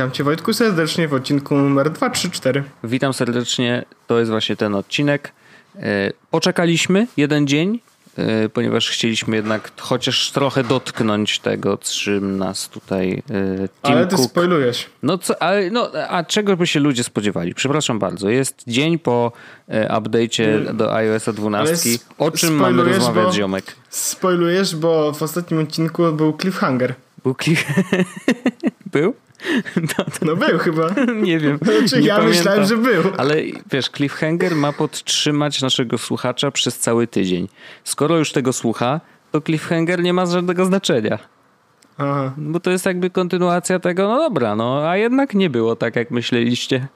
Witam Cię Wojtku serdecznie w odcinku numer 234. Witam serdecznie, to jest właśnie ten odcinek. E, poczekaliśmy jeden dzień, e, ponieważ chcieliśmy jednak chociaż trochę dotknąć tego, czym nas tutaj e, Tim Ale ty Cook... spoilujesz. No, co, ale, no, a czego by się ludzie spodziewali? Przepraszam bardzo. Jest dzień po update'cie do iOS 12. O czym mamy rozmawiać, bo, ziomek? Spoilujesz, bo w ostatnim odcinku był cliffhanger. Był cliff... był? No, no, był chyba. Nie wiem. Znaczy, nie ja pamiętam. myślałem, że był. Ale wiesz, cliffhanger ma podtrzymać naszego słuchacza przez cały tydzień. Skoro już tego słucha, to cliffhanger nie ma żadnego znaczenia. Aha. Bo to jest jakby kontynuacja tego, no dobra, no a jednak nie było tak, jak myśleliście.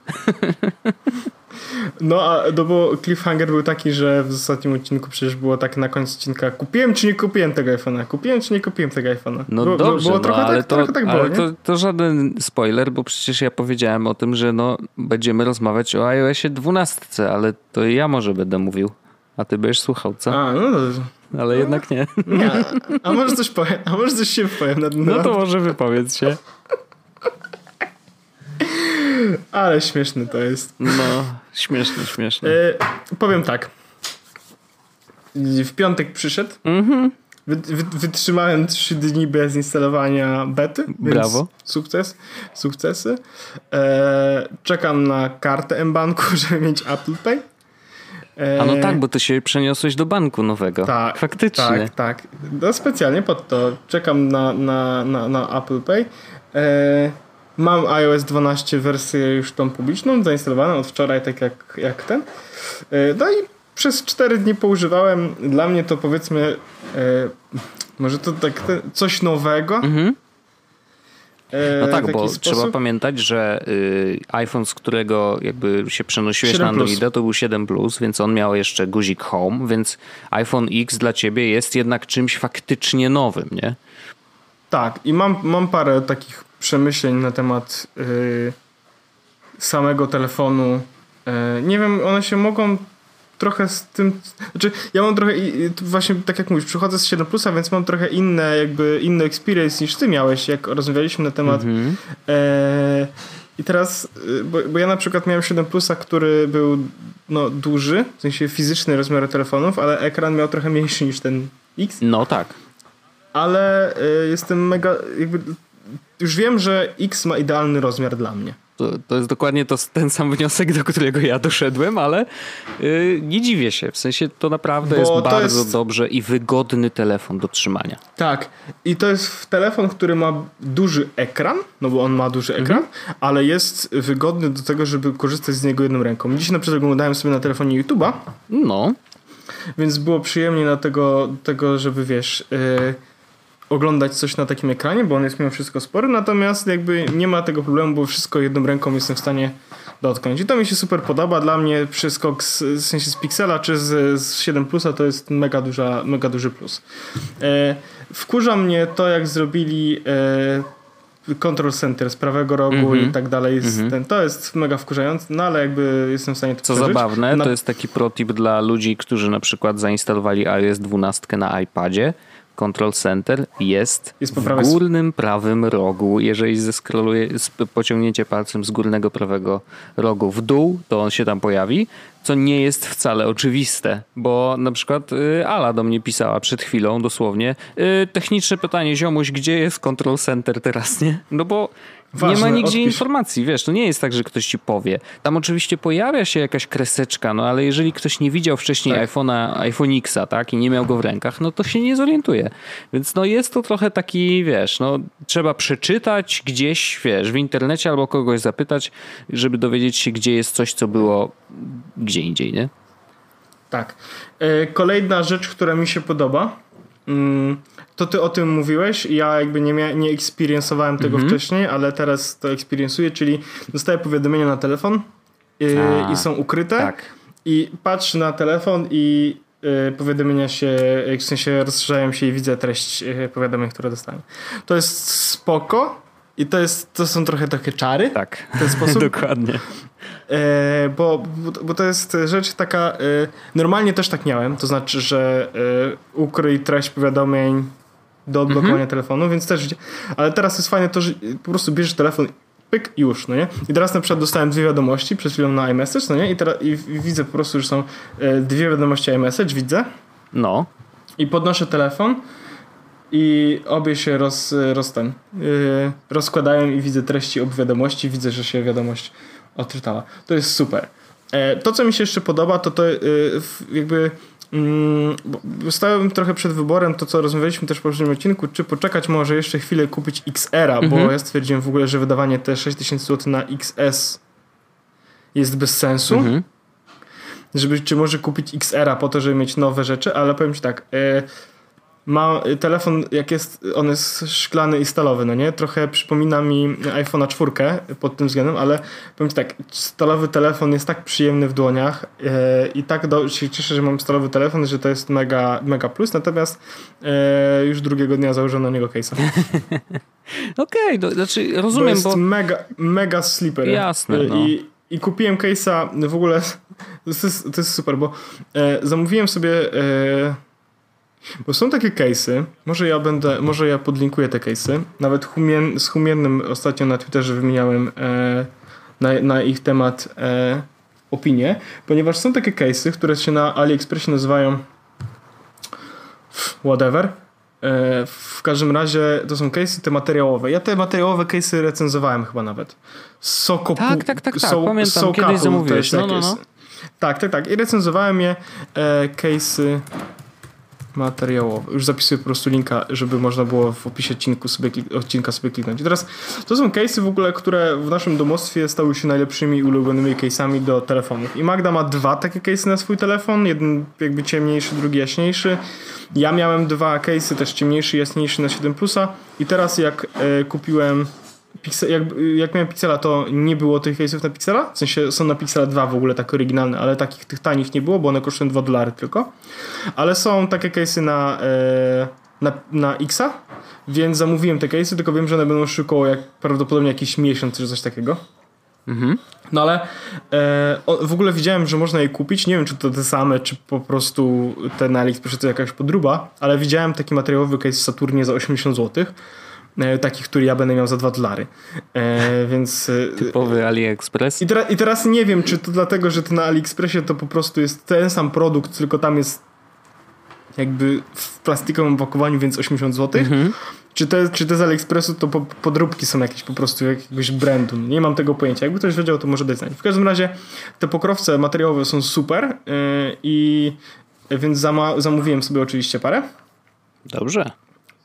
No, a no bo cliffhanger był taki, że w ostatnim odcinku przecież było tak na końcu odcinka kupiłem czy nie kupiłem tego iPhone'a, kupiłem czy nie kupiłem tego iPhone'a. No było, dobrze, było no, trochę, ale, tak, to, trochę tak było, ale to, to, żaden spoiler, bo przecież ja powiedziałem o tym, że no będziemy rozmawiać o iOSie 12, ale to ja może będę mówił, a ty będziesz słuchał, co? A, no dobrze. Ale no, jednak nie. Nie, a może coś powiem, a może coś się powiem na ten No to może wypowiedz się. Ale śmieszny to jest. No, śmieszny, śmieszny. E, powiem tak. W piątek przyszedł. Mhm. Wy, wy, wytrzymałem trzy dni bez instalowania bety. Brawo. Sukces. Sukcesy. E, czekam na kartę mBanku, żeby mieć Apple Pay. E, A no tak, bo ty się przeniosłeś do banku nowego. Tak. Faktycznie. Tak, tak. No specjalnie pod to. Czekam na, na, na, na Apple Pay. E, Mam iOS 12 wersję już tą publiczną, zainstalowaną od wczoraj, tak jak, jak ten. E, no i przez 4 dni poużywałem. Dla mnie to powiedzmy, e, może to tak coś nowego. Mhm. E, no tak, bo sposób? trzeba pamiętać, że y, iPhone, z którego jakby się przenosiłeś na Androida, to był 7 Plus, więc on miał jeszcze guzik Home, więc iPhone X dla ciebie jest jednak czymś faktycznie nowym, nie? Tak, i mam, mam parę takich przemyśleń na temat y, samego telefonu. Y, nie wiem, one się mogą trochę z tym. Znaczy, ja mam trochę. Właśnie tak jak mówisz, przychodzę z 7 Plusa, więc mam trochę inne, jakby inny experience niż ty miałeś, jak rozmawialiśmy na temat. Mm-hmm. E, I teraz, y, bo, bo, ja na przykład miałem 7 Plusa, który był no, duży, w sensie fizyczny rozmiar telefonów, ale ekran miał trochę mniejszy niż ten X. No tak. Ale y, jestem mega. Jakby już wiem, że X ma idealny rozmiar dla mnie. To, to jest dokładnie to, ten sam wniosek, do którego ja doszedłem, ale yy, nie dziwię się. W sensie to naprawdę Bo jest to bardzo jest... dobrze i wygodny telefon do trzymania. Tak. I to jest telefon, który ma duży ekran, no bo on ma duży ekran, mhm. ale jest wygodny do tego, żeby korzystać z niego jedną ręką. Dziś na przykład oglądałem sobie na telefonie YouTube'a. No. Więc było przyjemnie na tego, tego żeby wiesz... Yy, oglądać coś na takim ekranie, bo on jest mimo wszystko spory, natomiast jakby nie ma tego problemu, bo wszystko jedną ręką jestem w stanie dotknąć. I to mi się super podoba. Dla mnie przeskok z, w sensie z Pixela czy z, z 7 Plusa to jest mega, duża, mega duży plus. E, wkurza mnie to, jak zrobili e, Control Center z prawego rogu mm -hmm. i tak dalej. Mm -hmm. ten, to jest mega wkurzające, no ale jakby jestem w stanie to Co przeżyć. zabawne, na... to jest taki protip dla ludzi, którzy na przykład zainstalowali iOS 12 na iPadzie Control Center jest, jest w górnym prawym rogu. Jeżeli zeskroluje, pociągniecie palcem z górnego prawego rogu w dół, to on się tam pojawi, co nie jest wcale oczywiste, bo na przykład y, Ala do mnie pisała przed chwilą dosłownie y, techniczne pytanie, ziomuś, gdzie jest Control Center teraz, nie? No bo Ważne, nie ma nigdzie odpisz. informacji, wiesz, to nie jest tak, że ktoś ci powie. Tam oczywiście pojawia się jakaś kreseczka, no ale jeżeli ktoś nie widział wcześniej tak. iPhone'a, iPhone Xa, tak, i nie miał go w rękach, no to się nie zorientuje. Więc no jest to trochę taki, wiesz, no trzeba przeczytać gdzieś, wiesz, w internecie albo kogoś zapytać, żeby dowiedzieć się, gdzie jest coś, co było gdzie indziej, nie? Tak. E, kolejna rzecz, która mi się podoba, to ty o tym mówiłeś. Ja jakby nie, mia- nie experienceowałem tego mhm. wcześniej, ale teraz to experiencuję, czyli dostaję powiadomienia na telefon. A, i są ukryte. Tak. I patrzę na telefon i y, powiadomienia się, w sensie rozszerzają się i widzę treść y, powiadomień, które dostałem. To jest spoko i to, jest, to są trochę takie czary. Tak, w ten sposób. dokładnie. E, bo, bo to jest rzecz taka, e, normalnie też tak miałem, to znaczy, że e, ukryj treść powiadomień do odblokowania mhm. telefonu, więc też, ale teraz jest fajne to, że po prostu bierzesz telefon pyk, już, no nie? I teraz na przykład dostałem dwie wiadomości przed chwilą na iMessage, no nie? I, teraz, i widzę po prostu, że są dwie wiadomości iMessage, widzę. No. I podnoszę telefon i obie się roz, roz ten, yy, rozkładają i widzę treści ob wiadomości, widzę, że się wiadomość odczytała. To jest super. E, to, co mi się jeszcze podoba, to to yy, jakby Mm, stałem trochę przed wyborem, to co rozmawialiśmy też w poprzednim odcinku, czy poczekać może jeszcze chwilę kupić XR-a, mhm. bo ja stwierdziłem w ogóle, że wydawanie te 6000 zł na XS jest bez sensu. Mhm. Żeby, czy może kupić XR-a po to, żeby mieć nowe rzeczy, ale powiem ci tak, e, ma telefon, jak jest, on jest szklany i stalowy, no nie? Trochę przypomina mi iPhone'a 4 pod tym względem, ale powiem ci tak, stalowy telefon jest tak przyjemny w dłoniach yy, i tak do, się cieszę, że mam stalowy telefon, że to jest mega, mega plus, natomiast yy, już drugiego dnia założę na niego case'a. Okej, okay, znaczy rozumiem, bo... jest bo... mega, mega sleeper. Jasne, no. I, i kupiłem case'a w ogóle, to jest, to jest super, bo e, zamówiłem sobie e, bo są takie case'y, może ja będę, może ja podlinkuję te case'y. Nawet humien, z Humiennym ostatnio na Twitterze wymieniałem e, na, na, ich temat e, opinię, ponieważ są takie case'y, które się na AliExpressie nazywają whatever. E, w każdym razie to są case'y te materiałowe. Ja te materiałowe case'y recenzowałem chyba nawet. Sokopu, tak, tak, tak, tak. So, Pamiętam, so kiedyś zamówiłeś. No, no, no. Tak, tak, tak. I recenzowałem je e, case'y materiałowe. Już zapisuję po prostu linka, żeby można było w opisie odcinku sobie, odcinka sobie kliknąć. I teraz to są case'y w ogóle, które w naszym domostwie stały się najlepszymi ulubionymi case'ami do telefonów. I Magda ma dwa takie case'y na swój telefon, jeden jakby ciemniejszy, drugi jaśniejszy. Ja miałem dwa case'y, też ciemniejszy, jaśniejszy na 7 Plusa i teraz jak e, kupiłem Pixel, jak, jak miałem Pixela, to nie było tych case'ów na Pixela. W sensie są na Pixela 2 w ogóle tak oryginalne, ale takich tych tanich nie było, bo one kosztują 2 dolary tylko. Ale są takie case'y na, e, na, na Xa, więc zamówiłem te case'y, tylko wiem, że one będą szykoło jak prawdopodobnie jakiś miesiąc czy coś takiego. Mhm. No ale e, w ogóle widziałem, że można je kupić. Nie wiem, czy to te same, czy po prostu te na AliExpressie to jakaś podruba, ale widziałem taki materiałowy case w Saturnie za 80 zł E, taki, który ja będę miał za 2 dolary. E, więc... E, Typowy AliExpress. I, I teraz nie wiem, czy to dlatego, że to na AliExpressie to po prostu jest ten sam produkt, tylko tam jest jakby w plastikowym opakowaniu, więc 80 zł. Mhm. Czy te, czy te z AliExpressu to po, podróbki są jakieś po prostu jakiegoś brandu. Nie mam tego pojęcia. Jakby ktoś wiedział, to może dać znać. W każdym razie te pokrowce materiałowe są super yy, i więc zama, zamówiłem sobie oczywiście parę. Dobrze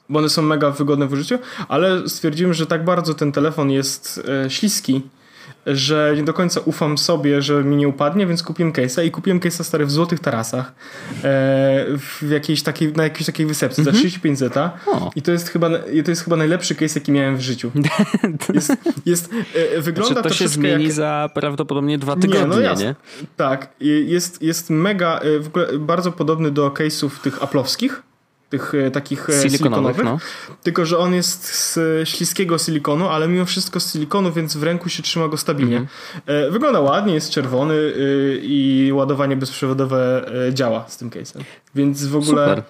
bo one są mega wygodne w użyciu, ale stwierdziłem, że tak bardzo ten telefon jest e, śliski, że nie do końca ufam sobie, że mi nie upadnie, więc kupiłem case'a i kupiłem case'a stary w złotych tarasach e, w jakiejś takiej, na jakiejś takiej wysepce za 35 mhm. zeta i to jest chyba to jest chyba najlepszy case, jaki miałem w życiu. Jest, jest e, wygląda znaczy, to się zmieni jak... za prawdopodobnie dwa tygodnie, nie? No jasne. nie? Tak. Jest, jest mega, w ogóle bardzo podobny do case'ów tych aplowskich, tych e, takich e, silikonowych, silikonowych no. tylko że on jest z śliskiego silikonu, ale mimo wszystko z silikonu, więc w ręku się trzyma go stabilnie. Mhm. Wygląda ładnie, jest czerwony i ładowanie bezprzewodowe działa z tym case'em. Więc w ogóle Super.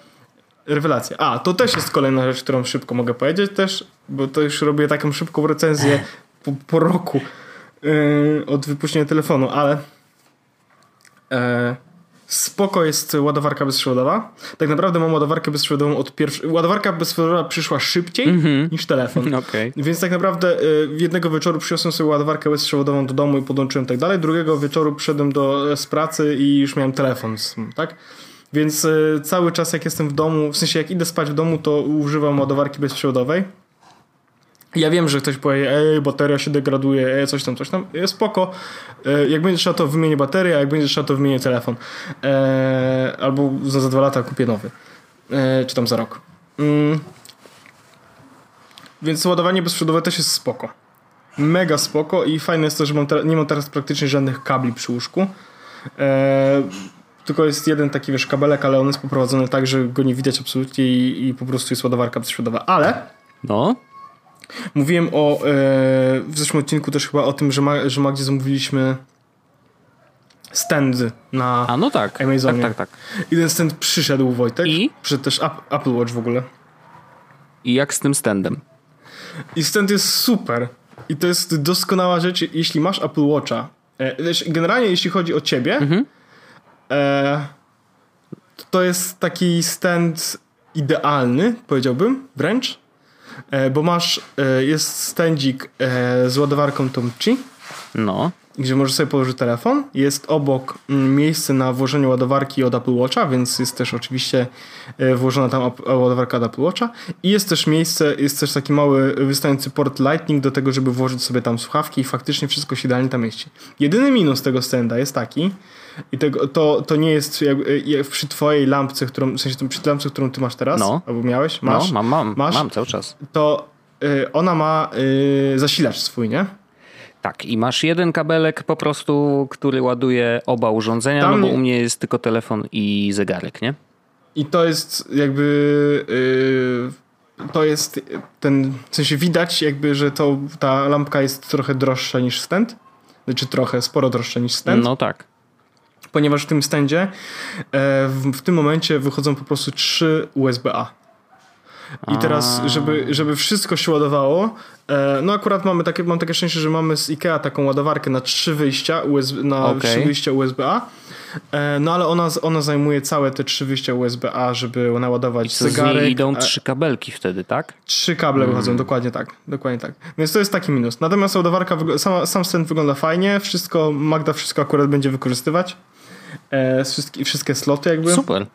rewelacja. A, to też jest kolejna rzecz, którą szybko mogę powiedzieć też, bo to już robię taką szybką recenzję po, po roku od wypuszczenia telefonu, ale Spoko jest ładowarka bezprzewodowa. Tak naprawdę mam ładowarkę bezprzewodową od pierwszej. Ładowarka bezprzewodowa przyszła szybciej mm -hmm. niż telefon. Okay. Więc tak naprawdę y, jednego wieczoru przyniosłem sobie ładowarkę bezprzewodową do domu i podłączyłem tak dalej. Drugiego wieczoru przyszedłem do, z pracy i już miałem telefon, tak? Więc y, cały czas jak jestem w domu, w sensie jak idę spać w domu, to używam ładowarki bezprzewodowej. Ja wiem, że ktoś powie, ej, bateria się degraduje, ej, coś tam, coś tam. Spoko. E, jak będzie trzeba, to wymienię baterię, a jak będzie trzeba, to wymienię telefon. E, albo za, za dwa lata kupię nowy. E, czy tam za rok. Mm. Więc ładowanie bezprzewodowe też jest spoko. mega spoko i fajne jest to, że mam nie mam teraz praktycznie żadnych kabli przy łóżku. Tylko jest jeden taki, wiesz, kabelek, ale on jest poprowadzony tak, że go nie widać absolutnie i, i po prostu jest ładowarka bezprzewodowa. Ale no. Mówiłem o e, w zeszłym odcinku też chyba o tym, że, ma, że Magdzie zamówiliśmy stand na A no tak, Amazonie. tak, tak, tak. I ten stand przyszedł, Wojtek. I? Przyszedł też Apple Watch w ogóle. I jak z tym standem? I stand jest super. I to jest doskonała rzecz, jeśli masz Apple Watcha. E, wiesz, generalnie jeśli chodzi o ciebie, mhm. e, to jest taki stand idealny, powiedziałbym, wręcz. E, bo masz, e, jest standzik e, z ładowarką Tomchi. No gdzie możesz sobie położyć telefon. Jest obok mm, miejsce na włożenie ładowarki od Apple Watcha, więc jest też oczywiście włożona tam ładowarka od Apple Watcha. I jest też miejsce, jest też taki mały wystający port Lightning do tego, żeby włożyć sobie tam słuchawki i faktycznie wszystko się idealnie tam mieści. Jedyny minus tego stenda jest taki, i tego, to, to nie jest jakby, przy twojej lampce, którą, w sensie przy lampce, którą ty masz teraz, no. albo miałeś, masz. No, mam, mam, masz, mam cały czas. To y, ona ma y, zasilacz swój, nie? Tak, i masz jeden kabelek po prostu, który ładuje oba urządzenia, Tam no bo u mnie jest tylko telefon i zegarek, nie? I to jest jakby yy, to jest ten, w sensie widać jakby, że to, ta lampka jest trochę droższa niż stand. Znaczy trochę, sporo droższa niż stand. No tak. Ponieważ w tym standzie e, w, tym momencie wychodzą po prostu trzy USB-A. I teraz, żeby, żeby wszystko się ładowało, e, no akurat mamy takie, mam takie szczęście, że mamy z IKEA taką ładowarkę na trzy wyjścia, USB, na okay. trzy wyjścia USB-A. E, no ale ona, ona zajmuje całe te trzy wyjścia USB-A, żeby naładować zegarek. I idą trzy kabelki wtedy, tak? Trzy kable mm. wychodzą, dokładnie tak. Dokładnie tak. Więc to jest taki minus. Natomiast ładowarka, sama, sam stent wygląda fajnie, wszystko, Magda wszystko akurat będzie wykorzystywać. E, wszystkie, wszystkie sloty jakby. Super.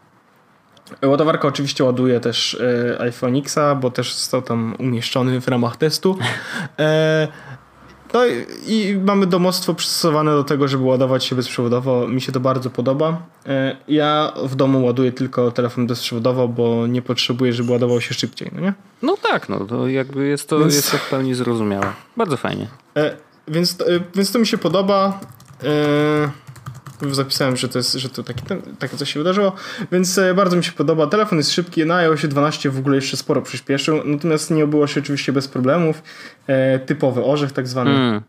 Ładowarka oczywiście ładuje też e, iPhone Xa, bo też został tam umieszczony w ramach testu. E, no i mamy domostwo przystosowane do tego, żeby ładować się bezprzewodowo. Mi się to bardzo podoba. Ja w domu ładuję tylko telefon bezprzewodowo, bo nie potrzebuję, żeby ładował się szybciej, no nie? No tak, no to jakby jest to, więc... jest to w pełni zrozumiałe. Bardzo fajnie. Więc, więc to mi się podoba. Zapisałem, że to, jest, że to taki, takie coś się wydarzyło, więc e, bardzo mi się podoba. Telefon jest szybki, na iOSie 12 w ogóle jeszcze sporo przyspieszył, natomiast nie obyło się oczywiście bez problemów. E, typowy orzech tak zwany. Mm.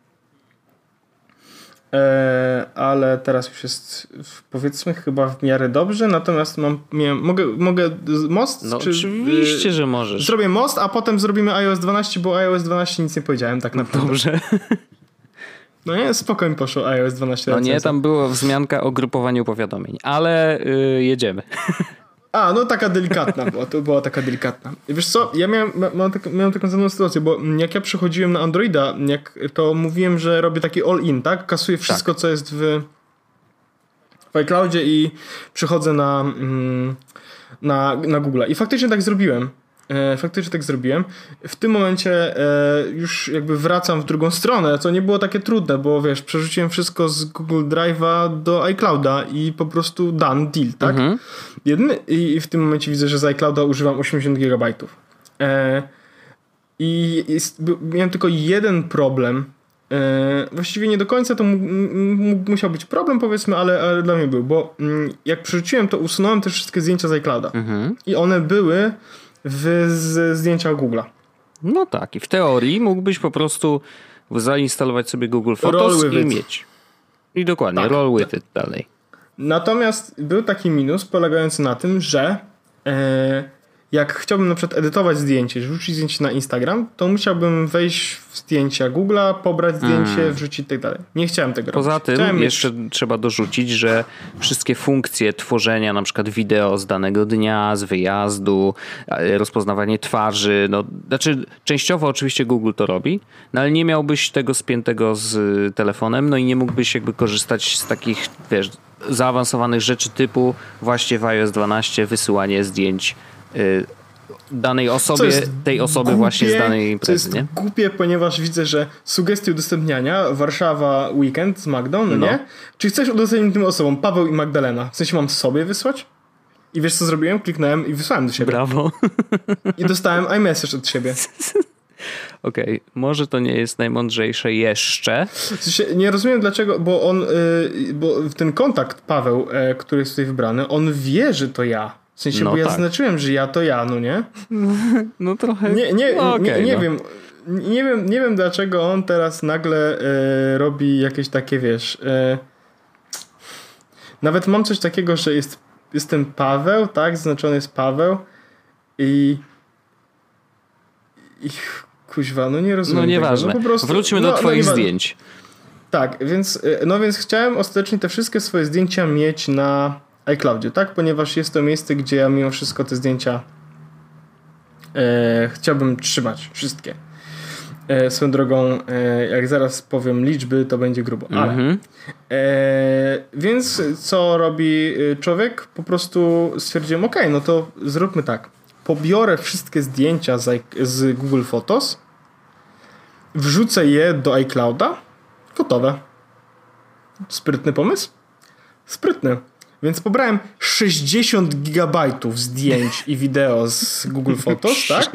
E, ale teraz już jest powiedzmy chyba w miarę dobrze, natomiast mam, miałem, mogę, mogę most? No czy, oczywiście, że możesz. Zrobię most, a potem zrobimy iOS 12, bo iOS 12 nic nie powiedziałem tak naprawdę. Dobrze. No nie, spokojnie poszło iOS 12. No nie, tam była wzmianka o grupowaniu powiadomień, ale yy, jedziemy. A, no taka delikatna była, to była taka delikatna. Wiesz co, ja miałem, miałem, tak, miałem taką samą sytuację, bo jak ja przechodziłem na Androida, jak, to mówiłem, że robię taki all-in, tak? Kasuję wszystko, tak. co jest w, w iCloudzie i przychodzę na, mm, na, na Google. I faktycznie tak zrobiłem. E, faktycznie tak zrobiłem. W tym momencie e, już jakby wracam w drugą stronę, co nie było takie trudne, bo wiesz, przerzuciłem wszystko z Google Drive'a do iClouda i po prostu done deal, tak? Mhm. Jedny, I w tym momencie widzę, że z iClouda używam 80 GB. E, I jest, miałem tylko jeden problem. właściwie nie do końca to musiał być problem, powiedzmy, ale, ale dla mnie był, bo mm, jak przerzuciłem, to usunąłem te wszystkie zdjęcia z iClouda. Mhm. I one były w, z zdjęcia Google'a. No tak, i w teorii mógłbyś po prostu zainstalować sobie Google Photos i mieć. I dokładnie, tak, roll with tak. it dalej. Natomiast był taki minus polegający na tym, że e, jak chciałbym na przykład edytować zdjęcie, rzucić zdjęcie na Instagram, to musiałbym wejść w zdjęcia Google'a, pobrać zdjęcie, mm. wrzucić i tak dalej. Nie chciałem tego Poza robić. tym chciałem jeszcze mieć... trzeba dorzucić, że wszystkie funkcje tworzenia na przykład wideo z danego dnia, z wyjazdu, e, rozpoznawanie twarzy, no znaczy częściowo oczywiście Google to robi, no ale nie miałbyś tego spiętego z telefonem, no i nie mógłbyś jakby korzystać z takich, wiesz, zaawansowanych rzeczy typu właśnie w iOS 12 wysyłanie zdjęć danej osobie, tej osoby głupie, właśnie z danej imprezy. To jest nie? głupie, ponieważ widzę, że sugestie udostępniania Warszawa Weekend z Magdą, no, no. nie? Czy chcesz udostępnić tym osobom Paweł i Magdalena? W sensie mam sobie wysłać? I wiesz co zrobiłem? Kliknąłem i wysłałem do siebie. Brawo. I dostałem iMessage od siebie. Okej, okay. może to nie jest najmądrzejsze jeszcze. Nie rozumiem dlaczego, bo on, yy, bo ten kontakt Paweł, e, który jest tutaj wybrany, on wie, że to ja. W sensie, no bo tak. ja zaznaczyłem, że ja to ja, no nie? No trochę. Nie, nie, no, okay, nie, nie no. wiem. Nie wiem, nie wiem dlaczego on teraz nagle e, robi jakieś takie, wiesz. E, nawet mam coś takiego, że jest, jestem Paweł, tak? Zaznaczony jest Paweł i. I kuźwa, no nie rozumiem. No nieważne. No, po prostu, Wróćmy do no, no Twoich no, zdjęć. Tak, więc, e, no więc chciałem ostatecznie te wszystkie swoje zdjęcia mieć na iCloudzie, tak? Ponieważ jest to miejsce, gdzie ja mimo wszystko te zdjęcia e, chciałbym trzymać. Wszystkie. E, swoją drogą, e, jak zaraz powiem liczby, to będzie grubo. Ale. Mm -hmm. e, więc co robi e, człowiek? Po prostu stwierdziłem, ok, no to zróbmy tak. Pobiorę wszystkie zdjęcia z, z Google Photos, wrzucę je do iClouda, gotowe. Sprytny pomysł? Sprytny. Więc pobrałem 60 gigabajtów zdjęć i wideo z Google Photos, tak?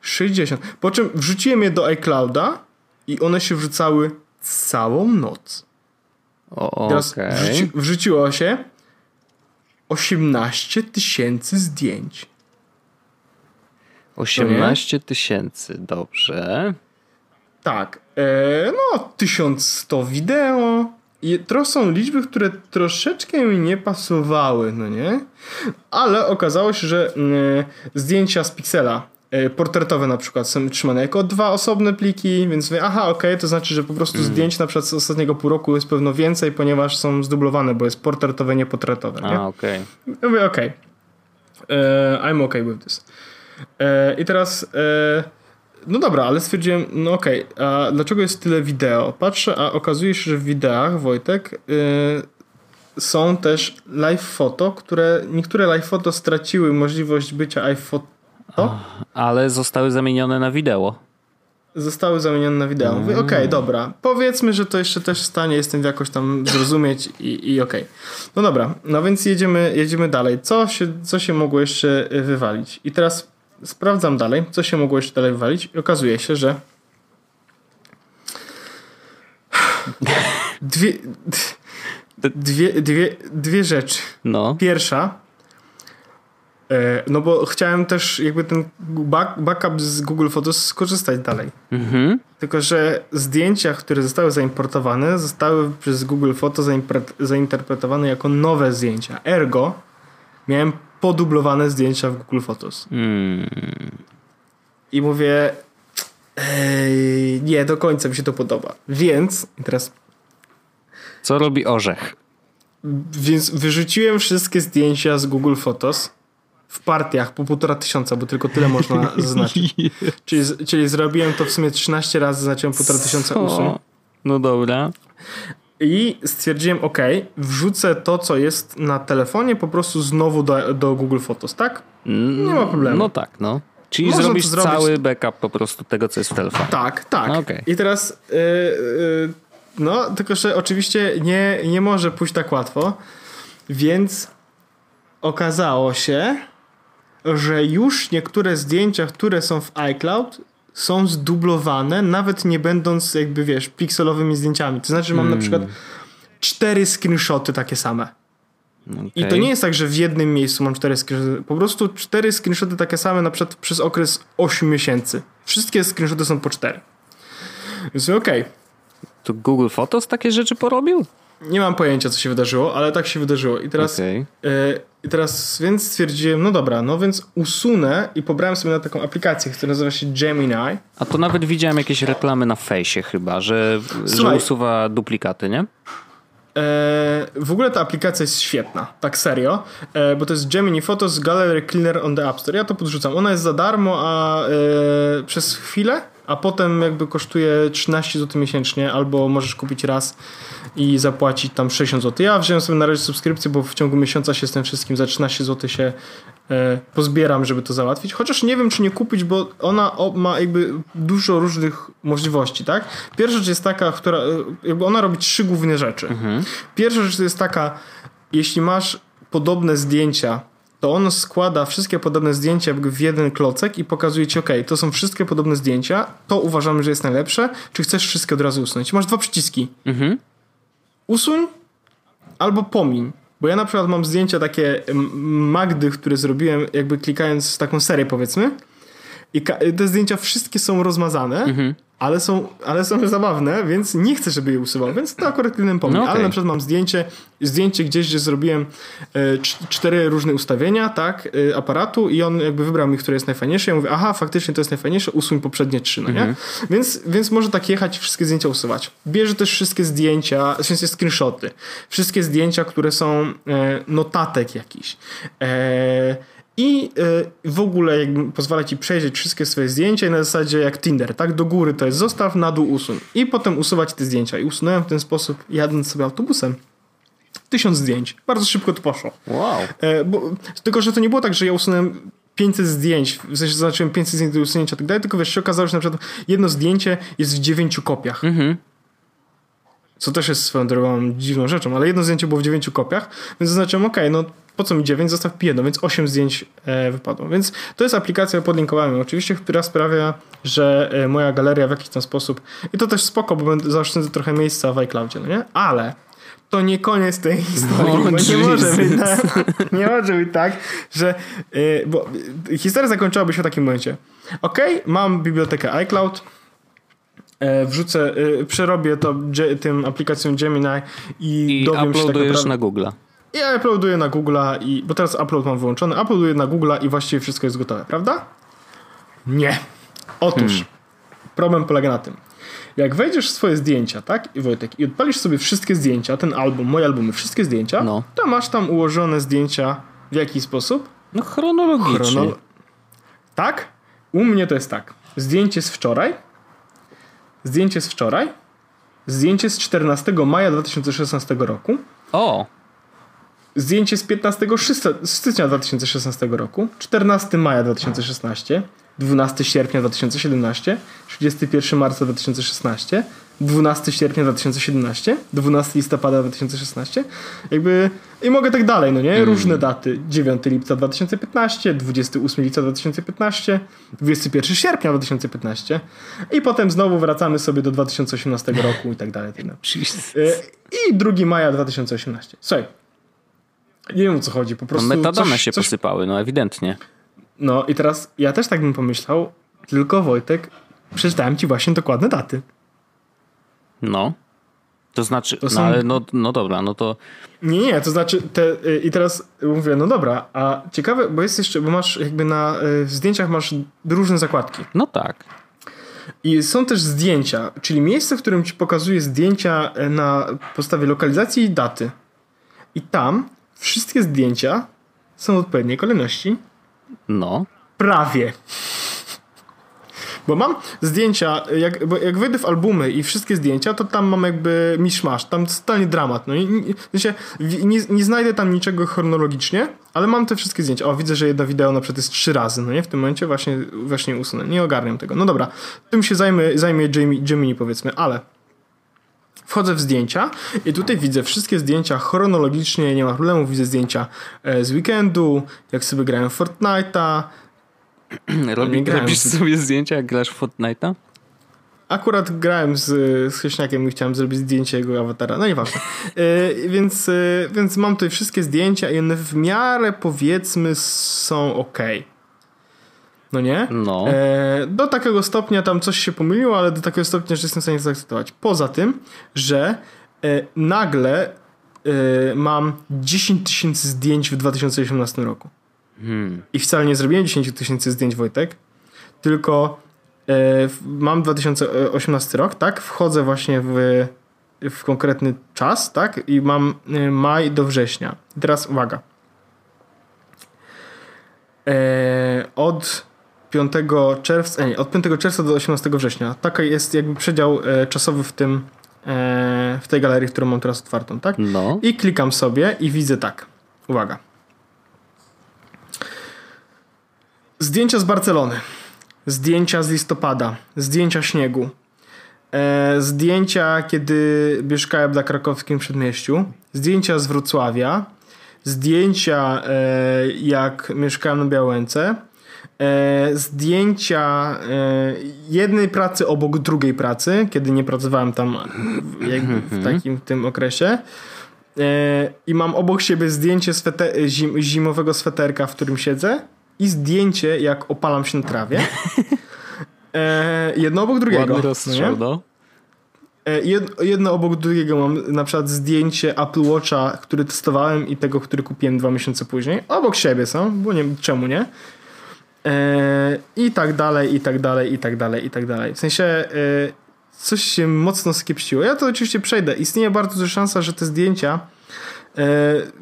60. Po czym wrzuciłem je do iClouda i one się wrzucały całą noc. O, Teraz okay. wrzuci, wrzuciło się 18 tysięcy zdjęć. 18 tysięcy, dobrze. Tak. E, no, 1100 wideo. I to są liczby, które troszeczkę mi nie pasowały, no nie? Ale okazało się, że y, zdjęcia z Pixela E, portretowe na przykład są trzymane jako dwa osobne pliki, więc mówię, aha, okej, okay, to znaczy, że po prostu mm. zdjęć na przykład z ostatniego pół roku jest pewno więcej, ponieważ są zdublowane, bo jest portretowe, nie portretowe. Nie? A, okej. Okay. Mówię, okej. Okay. Uh, I'm okay with this. Uh, I teraz uh, no dobra, ale stwierdziłem, no okej, okay, a dlaczego jest tyle wideo? Patrzę, a okazuje się, że w wideach, Wojtek, są też live foto, które niektóre live foto straciły możliwość bycia iPhoto to? Ale zostały zamienione na wideo. Zostały zamienione na wideo. Mówię, okej, okay, mm. dobra. Powiedzmy, że to jeszcze też w stanie jestem jakoś tam zrozumieć i, i okej. Okay. No dobra, no więc jedziemy, jedziemy dalej. Co się, co się mogło jeszcze wywalić? I teraz sprawdzam dalej, co się mogło jeszcze dalej wywalić i okazuje się, że dwie, dwie, dwie, dwie rzeczy. No. Pierwsza E, no bo chciałem też jakby ten back, backup z Google Photos skorzystać dalej. Mhm. Tylko, że zdjęcia, które zostały zaimportowane, zostały przez Google Photo zainterpretowane jako nowe zdjęcia. Ergo miałem podublowane zdjęcia w Google Photos. Mm. I mówię ej, nie, do końca mi się to podoba. Więc teraz co robi orzech? Więc wyrzuciłem wszystkie zdjęcia z Google Photos w partiach po półtora tysiąca, bo tylko tyle można zaznaczyć. czyli, czyli zrobiłem to w sumie 13 razy, zaznaczyłem półtora tysiąca usług. No dobra. I stwierdziłem, ok, wrzucę to, co jest na telefonie, po prostu znowu do, do Google Photos, tak? Nie ma problemu. No tak, no. Czyli Można zrobisz zrobić... cały backup po prostu tego, co jest w telefonie. Tak, tak. Okay. I teraz yy, yy, no, tylko że oczywiście nie, nie może pójść tak łatwo, więc okazało się, że już niektóre zdjęcia, które są w iCloud, są zdublowane, nawet nie będąc jakby, wiesz, pikselowymi zdjęciami. To znaczy, że mam hmm. na przykład cztery screenshoty takie same. Okay. I to nie jest tak, że w jednym miejscu mam cztery screenshoty. Po prostu cztery screenshoty takie same na przykład przez okres 8 miesięcy. Wszystkie screenshoty są po cztery. Więc okej. Okay. To Google Photos takie rzeczy porobił? Nie mam pojęcia, co się wydarzyło, ale tak się wydarzyło. I teraz, okay. y, i teraz więc stwierdziłem, no dobra, no więc usunę i pobrałem sobie na taką aplikację, która nazywa się Gemini. A to nawet widziałem jakieś reklamy na fejsie chyba, że, że usuwa duplikaty, nie? E, w ogóle ta aplikacja jest świetna, tak serio, e, bo to jest Gemini Photos Gallery Cleaner on the App Store. Ja to podrzucam. Ona jest za darmo, a e, przez chwilę, a potem jakby kosztuje 13 zł miesięcznie, albo możesz kupić raz i zapłacić tam 60 zł. Ja wziąłem sobie na razie subskrypcję, bo w ciągu miesiąca się z tym wszystkim za 13 zł się e, pozbieram, żeby to załatwić. Chociaż nie wiem, czy nie kupić, bo ona ma jakby dużo różnych możliwości, tak? Pierwsza rzecz jest taka, która, e, jakby ona robi trzy główne rzeczy. Mhm. Pierwsza rzecz jest taka, jeśli masz podobne zdjęcia to on składa wszystkie podobne zdjęcia w jeden klocek i pokazuje ci, ok, to są wszystkie podobne zdjęcia, to uważamy, że jest najlepsze, czy chcesz wszystkie od razu usunąć. Masz dwa przyciski. Mhm. Usuń albo pomiń. Bo ja na przykład mam zdjęcia takie Magdy, które zrobiłem jakby klikając taką serię powiedzmy i te zdjęcia wszystkie są rozmazane, mhm ale są, ale są zabawne, więc nie chcę, żeby je usuwał, więc to akurat innym pomysł. No okay. Ale na przykład mam zdjęcie, zdjęcie gdzieś, gdzie zrobiłem e, cztery różne ustawienia, tak, e, aparatu i on jakby wybrał mi, które jest najfajniejsze. Ja mówię, aha, faktycznie to jest najfajniejsze, usuń poprzednie trzy, no nie? Mhm. Więc, więc może tak jechać i wszystkie zdjęcia usuwać. Bierze też wszystkie zdjęcia, w sensie screenshoty, wszystkie zdjęcia, które są e, notatek jakiś. E, i y, w ogóle jakby pozwala ci przejrzeć wszystkie swoje zdjęcia i na zasadzie jak Tinder, tak? Do góry to jest zostaw, na dół usuń. I potem usuwać te zdjęcia. I usunąłem w ten sposób, jadąc sobie autobusem, tysiąc zdjęć. Bardzo szybko to poszło. Wow. E, bo, tylko, że to nie było tak, że ja usunąłem 500 zdjęć, w sensie zaznaczyłem 500 zdjęć do usunięcia i tak dalej, tylko wiesz, się okazało, że na przykład jedno zdjęcie jest w dziewięciu kopiach. Mhm. Co też jest swoją drogą dziwną rzeczą, ale jedno zdjęcie było w dziewięciu kopiach, więc zaznaczyłem, ok, no po co mi 9, zostaw jedno, więc 8 zdjęć e, wypadło. Więc to jest aplikacja, podlinkowałem oczywiście, która sprawia, że e, moja galeria w jakiś tam sposób, i to też spoko, bo będę zaoszczędzę trochę miejsca w iCloudzie, no nie? Ale to nie koniec tej historii, no, bo nie może, być tak, nie może być tak, że yy, bo historia zakończyłaby się w takim momencie. Ok, mam bibliotekę iCloud, wrzucę, przerobię to tym aplikacją Gemini i, I dowiem się tak naprawdę... na Google. I ja uploaduję na Google'a, i, bo teraz upload mam wyłączony, uploaduję na Google'a i właściwie wszystko jest gotowe, prawda? Nie. Otóż hmm. problem polega na tym. Jak wejdziesz w swoje zdjęcia, tak, i Wojtek, i odpalisz sobie wszystkie zdjęcia, ten album, moje albumy, wszystkie zdjęcia, no. to masz tam ułożone zdjęcia w jaki sposób? No chronologicznie. Chrono... Tak? U mnie to jest tak. Zdjęcie z wczoraj, zdjęcie z wczoraj, zdjęcie z 14 maja 2016 roku. O! Zdjęcie z 15 stycznia 2016 roku, 14 maja 2016, 12 sierpnia 2017, 31 marca 2016, 12 sierpnia 2017, 12 listopada 2016. Jakby i mogę tak dalej, no nie? Mm. Różne daty. 9 lipca 2015, 28 lipca 2015, 21 sierpnia 2015 i potem znowu wracamy sobie do 2018 roku i tak dalej. Tak I 2 maja 2018. Słuchaj, nie wiem o co chodzi, po prostu. No metadane coś, się coś... posypały, no ewidentnie. No i teraz ja też tak bym pomyślał, tylko Wojtek, przeczytałem ci właśnie dokładne daty. No. To znaczy, to no są... no ale no, no dobra, no to. Nie, nie, to znaczy, te, i teraz mówię, no dobra, a ciekawe, bo jest jeszcze, bo masz jakby na w zdjęciach masz różne zakładki. No tak. I są też zdjęcia, czyli miejsce, w którym ci pokazuje zdjęcia na podstawie lokalizacji i daty. I tam wszystkie zdjęcia są w odpowiedniej kolejności. No. Prawie. Bo mam zdjęcia, jak, bo jak wejdę w albumy i wszystkie zdjęcia, to tam mam jakby miszmasz, tam totalnie dramat. No i sensie, nie, nie znajdę tam niczego chronologicznie, ale mam te wszystkie zdjęcia. O, widzę, że jedno wideo na przykład jest trzy razy, no nie? W tym momencie właśnie, właśnie usunę. Nie ogarniam tego. No dobra, tym się zajmie, zajmie Jamie, Jamie powiedzmy, ale Wchodzę w zdjęcia i tutaj widzę wszystkie zdjęcia chronologicznie, nie ma problemu. Widzę zdjęcia e, z weekendu, jak sobie grałem Fortnite'a. Robi, robisz sobie zdjęcia, jak grasz Fortnite'a? Akurat grałem z, z Chyśniakiem i chciałem zrobić zdjęcie jego awatara. No nieważne. Yy, więc, yy, więc mam tutaj wszystkie zdjęcia i one w miarę powiedzmy są ok. No nie? No. E, do takiego stopnia tam coś się pomyliło, ale do takiego stopnia, że jestem w stanie to zaakceptować. Poza tym, że e, nagle e, mam 10 tysięcy zdjęć w 2018 roku. Hmm. I wcale nie zrobiłem 10 tysięcy zdjęć, Wojtek, tylko e, mam 2018 rok, tak? Wchodzę właśnie w, w konkretny czas, tak? I mam e, maj do września. I teraz uwaga. E, od 5 czerwca, nie, od 5 czerwca do 18 września. Taki jest jakby przedział e, czasowy w tym e, w tej galerii, którą mam teraz otwartą, tak? No. I klikam sobie i widzę tak. Uwaga. Zdjęcia z Barcelony. Zdjęcia z listopada. Zdjęcia śniegu. E, zdjęcia, kiedy mieszkałem na krakowskim przedmieściu. Zdjęcia z Wrocławia. zdjęcia jak mieszkałem na Białęce, zdjęcia e, jednej pracy obok drugiej pracy, kiedy nie pracowałem tam jakby w mhm. takim tym okresie. I mam obok siebie zdjęcie sweter, zim, zimowego sweterka, w którym siedzę i zdjęcie jak opalam się na trawie. jedno obok drugiego. Ładny rozstrzał, no. E, jedno obok drugiego mam na przykład zdjęcie Apple Watcha, który testowałem i tego, który kupiłem dwa miesiące później. Obok siebie są, bo nie czemu nie. E, I tak dalej, i tak dalej, i tak dalej, i tak dalej. W sensie e, coś się mocno skiepściło. Ja to oczywiście przejdę. Istnieje bardzo duża szansa, że te zdjęcia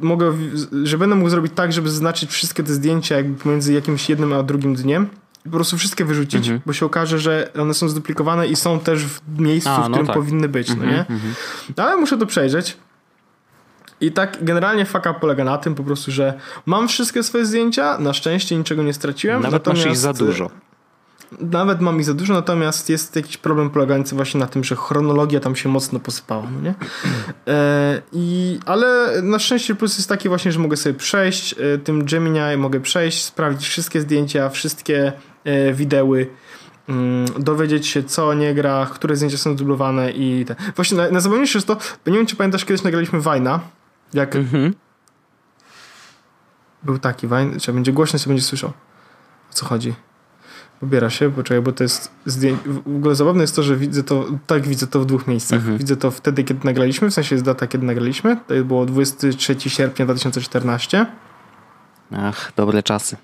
mogę, że będę mógł zrobić tak, żeby zaznaczyć wszystkie te zdjęcia jakby pomiędzy jakimś jednym a drugim dniem po prostu wszystkie wyrzucić, mhm. bo się okaże, że one są zduplikowane i są też w miejscu, a, w no którym tak. powinny być, no mhm, nie? Mhm. Ale muszę to przejrzeć. I tak generalnie faka polega na tym po prostu, że mam wszystkie swoje zdjęcia, na szczęście niczego nie straciłem. Nawet masz ich za dużo. Nawet mam ich za dużo, natomiast jest jakiś problem polegający właśnie na tym, że chronologia tam się mocno posypała, no nie? E, i, ale na szczęście plus jest taki właśnie, że mogę sobie przejść e, tym Gemini, mogę przejść, sprawdzić wszystkie zdjęcia, wszystkie E, wideły, mm, dowiedzieć się co nie gra, które zdjęcia są dublowane i te. Właśnie na, na jest to, bo nie wiem czy pamiętasz, kiedyś nagraliśmy Wajna, jak mhm. był taki Wajn, czy będzie głośno, się będzie słyszał o co chodzi. Pobiera się, poczekaj, bo to jest zdjęcie. W ogóle zabawne jest to, że widzę to, tak widzę to w dwóch miejscach. Mhm. Widzę to wtedy, kiedy nagraliśmy, w sensie jest data, kiedy nagraliśmy. To było 23 sierpnia 2014. Ach, dobre czasy.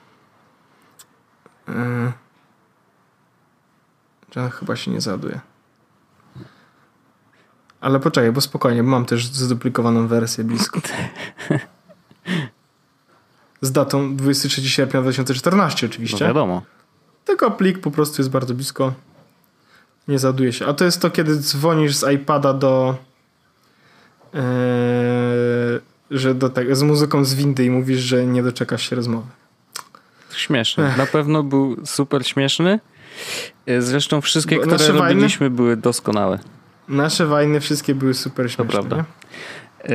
Yy, chyba się nie zaduje. Ale poczekaj, bo spokojnie, bo mam też zduplikowaną wersję blisko. Z datą 23 sierpnia 2014 oczywiście. No wiadomo. Tylko plik po prostu jest bardzo blisko. Nie zaduje się. A to jest to, kiedy dzwonisz z iPada do yy, że do tego, z muzyką z windy i mówisz, że nie doczekasz się rozmowy. Śmieszny. Na pewno był super śmieszny. E, zresztą wszystkie, które nasze robiliśmy były doskonałe. Nasze wajny wszystkie były super śmieszne. To prawda. E,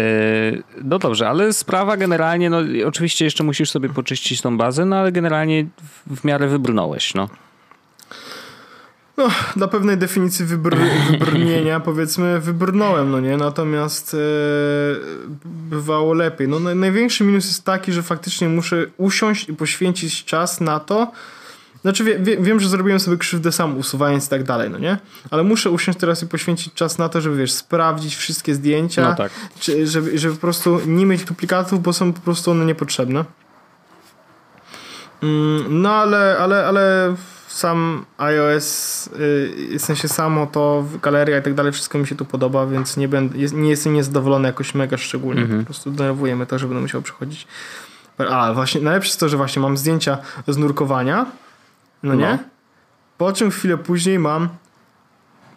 no dobrze, ale sprawa generalnie, no oczywiście jeszcze musisz sobie poczyścić tą bazę, no ale generalnie w miarę wybrnąłeś, no no, dla pewnej definicji wybr wybrnienia powiedzmy wybrnąłem, no nie? Natomiast e, bywało lepiej. No, największy minus jest taki, że faktycznie muszę usiąść i poświęcić czas na to, znaczy wie, wie, wiem, że zrobiłem sobie krzywdę sam usuwając i tak dalej, no nie? Ale muszę usiąść teraz i poświęcić czas na to, żeby wiesz, sprawdzić wszystkie zdjęcia, no tak. czy, żeby, żeby po prostu nie mieć duplikatów, bo są po prostu one niepotrzebne. Mm, no ale, ale, ale sam iOS, yy, w sensie samo to, galeria i tak dalej, wszystko mi się tu podoba, więc nie, będę, jest, nie jestem niezadowolony jakoś mega szczególnie. -hmm. Po prostu denerwujemy to, że będę musiał przechodzić. A, właśnie, najlepsze jest to, że właśnie mam zdjęcia z nurkowania, no, nie? Po czym chwilę później mam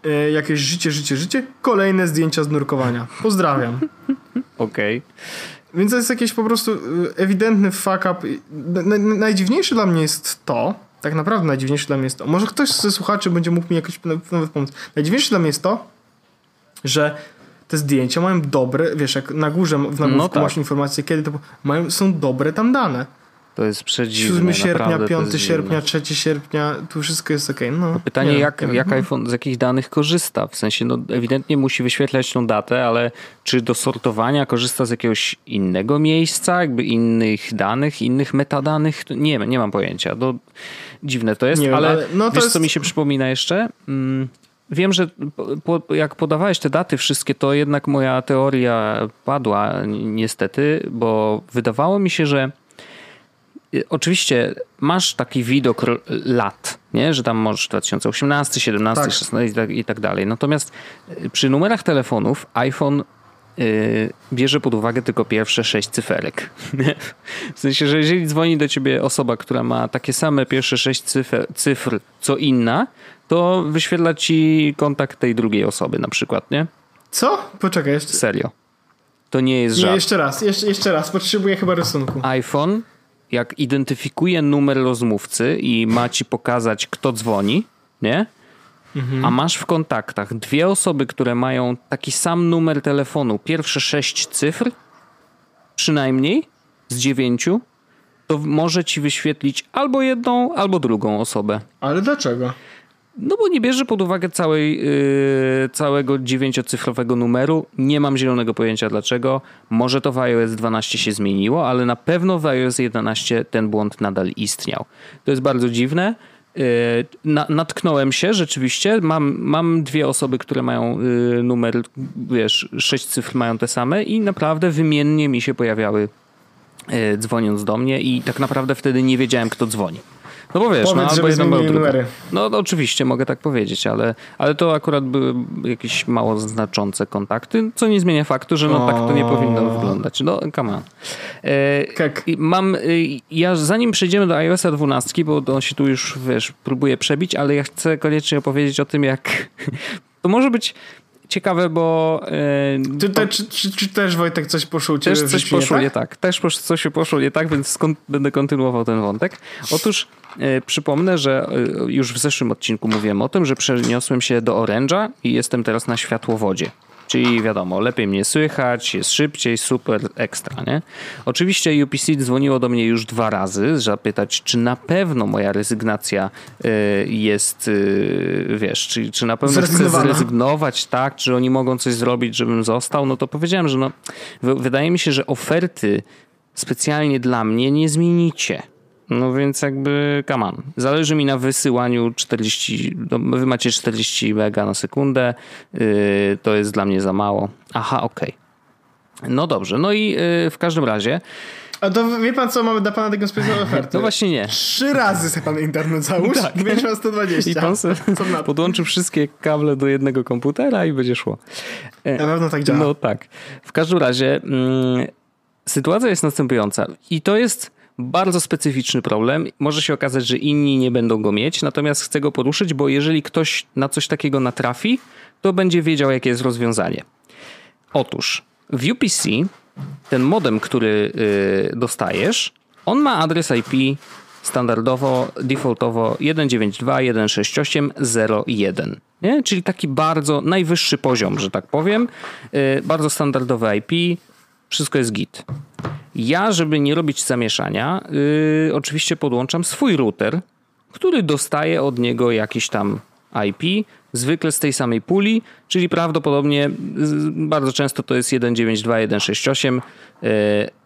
yy, jakieś życie, życie, życie, kolejne zdjęcia z nurkowania. Pozdrawiam. Okej. Okay. Więc to jest jakiś po prostu y, ewidentny fuck up. Najdziwniejsze dla mnie jest to, tak naprawdę najdziwniejsze dla mnie jest to, może ktoś ze słuchaczy będzie mógł mi jakoś nawet pomóc. Najdziwniejsze dla mnie jest to, że te zdjęcia mają dobre, wiesz, jak na górze w nagłówku no tak. masz informacje, kiedy to mają, są dobre tam dane. To jest przedziwne. 7 sierpnia, 5 sierpnia, 3 sierpnia, tu wszystko jest ok. No, no pytanie, nie, jak, jak iPhone z jakich danych korzysta? W sensie, no ewidentnie musi wyświetlać tą datę, ale czy do sortowania korzysta z jakiegoś innego miejsca, jakby innych danych, innych metadanych? Nie, nie mam pojęcia. To dziwne to jest, nie ale, ale no to wiesz, jest... co mi się przypomina jeszcze? Mm, wiem, że po, jak podawałeś te daty wszystkie, to jednak moja teoria padła niestety, bo wydawało mi się, że oczywiście masz taki widok lat, nie? że tam możesz 2018, 17, tak. 16 i tak, i tak dalej. Natomiast y, przy numerach telefonów iPhone yy, bierze pod uwagę tylko pierwsze sześć cyferek. w sensie, że jeżeli dzwoni do ciebie osoba, która ma takie same pierwsze sześć cyfr, cyfr co inna, to wyświetla ci kontakt tej drugiej osoby na przykład, nie? Co? Poczekaj jeszcze. Serio. To nie jest żart. Nie, jeszcze raz, jeszcze, jeszcze raz. Potrzebuję chyba rysunku. iPhone jak identyfikuje numer rozmówcy i ma ci pokazać, kto dzwoni, nie? Mhm. A masz w kontaktach dwie osoby, które mają taki sam numer telefonu, pierwsze sześć cyfr, przynajmniej, z dziewięciu, to może ci wyświetlić albo jedną, albo drugą osobę. Ale dlaczego? No bo nie bierze pod uwagę całej, yy, całego dziewięciocyfrowego numeru. Nie mam zielonego pojęcia dlaczego. Może to w iOS 12 się zmieniło, ale na pewno w iOS 11 ten błąd nadal istniał. To jest bardzo dziwne. Yy, na, natknąłem się rzeczywiście. Mam, mam dwie osoby, które mają yy, numer, wiesz, sześć cyfr mają te same i naprawdę wymiennie mi się pojawiały yy, dzwoniąc do mnie i tak naprawdę wtedy nie wiedziałem, kto dzwoni. No bo wiesz, Powiedz, no, albo jedno, albo numery. No, no oczywiście, mogę tak powiedzieć, ale, ale to akurat były jakieś mało znaczące kontakty, co nie zmienia faktu, że no tak to nie powinno wyglądać. No, come on. E, tak. Mam, e, ja zanim przejdziemy do iOS 12, bo on się tu już, wiesz, próbuje przebić, ale ja chcę koniecznie opowiedzieć o tym, jak to może być ciekawe, bo... Yy, ty, te, czy, czy, czy, też Wojtek coś poszło Też coś poszło nie tak? nie tak. Też coś poszło nie tak, więc skąd będę kontynuował ten wątek. Otóż yy, przypomnę, że yy, już w zeszłym odcinku mówiłem o tym, że przeniosłem się do Orange'a i jestem teraz na światłowodzie. Czyli wiadomo, lepiej mnie słychać, jest szybciej, super, ekstra, nie? Oczywiście UPC dzwoniło do mnie już dwa razy, zapytać, czy na pewno moja rezygnacja y, jest, y, wiesz, czy, czy na pewno chcę zrezygnować, tak? Czy oni mogą coś zrobić, żebym został? No to powiedziałem, że no, wydaje mi się, że oferty specjalnie dla mnie nie zmienicie. No więc jakby, come on. Zależy mi na wysyłaniu 40, no wy macie 40 mega na sekundę, yy, to jest dla mnie za mało. Aha, okej. Okay. No dobrze, no i yy, w każdym razie... A to wie pan co, mamy dla pana taką specjalną ofertę. No właśnie nie. Trzy razy sobie pan internet załóż, tak. będziesz miał 120. I pan sobie podłączy wszystkie kable do jednego komputera i będzie szło. Na pewno tak działa. No tak. W każdym razie mm, sytuacja jest następująca i to jest bardzo specyficzny problem. Może się okazać, że inni nie będą go mieć, natomiast chcę go poruszyć, bo jeżeli ktoś na coś takiego natrafi, to będzie wiedział, jakie jest rozwiązanie. Otóż w UPC ten modem, który yy, dostajesz, on ma adres IP standardowo, defaultowo 192.168.0.1. Nie? Czyli taki bardzo najwyższy poziom, że tak powiem. Yy, bardzo standardowe IP, wszystko jest git. Ja, żeby nie robić zamieszania, yy, oczywiście podłączam swój router, który dostaje od niego jakiś tam IP, zwykle z tej samej puli, czyli prawdopodobnie bardzo często to jest 192.168 yy,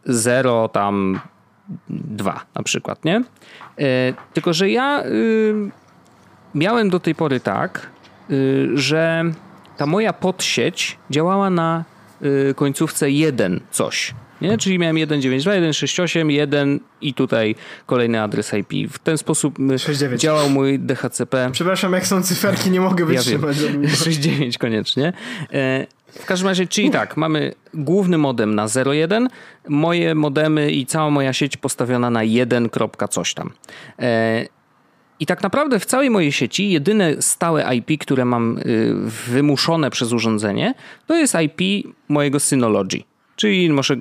0 tam 2 na przykład, nie? Yy, tylko, że ja yy, miałem do tej pory tak, że ta moja podsieć działała na końcówce 1 coś. Nie? Czyli miałem 192, 1 i tutaj kolejny adres IP. W ten sposób 69. Y, działał mój DHCP. Przepraszam, jak są cyferki, nie mogę wytrzymać. Ja 69 koniecznie. E, w każdym razie, czyli tak, mamy główny modem na 0.1, moje modemy i cała moja sieć postawiona na 1. coś tam. E, I tak naprawdę w całej mojej sieci jedyne stałe IP, które mam y, wymuszone przez urządzenie, to jest IP mojego Synology czyli może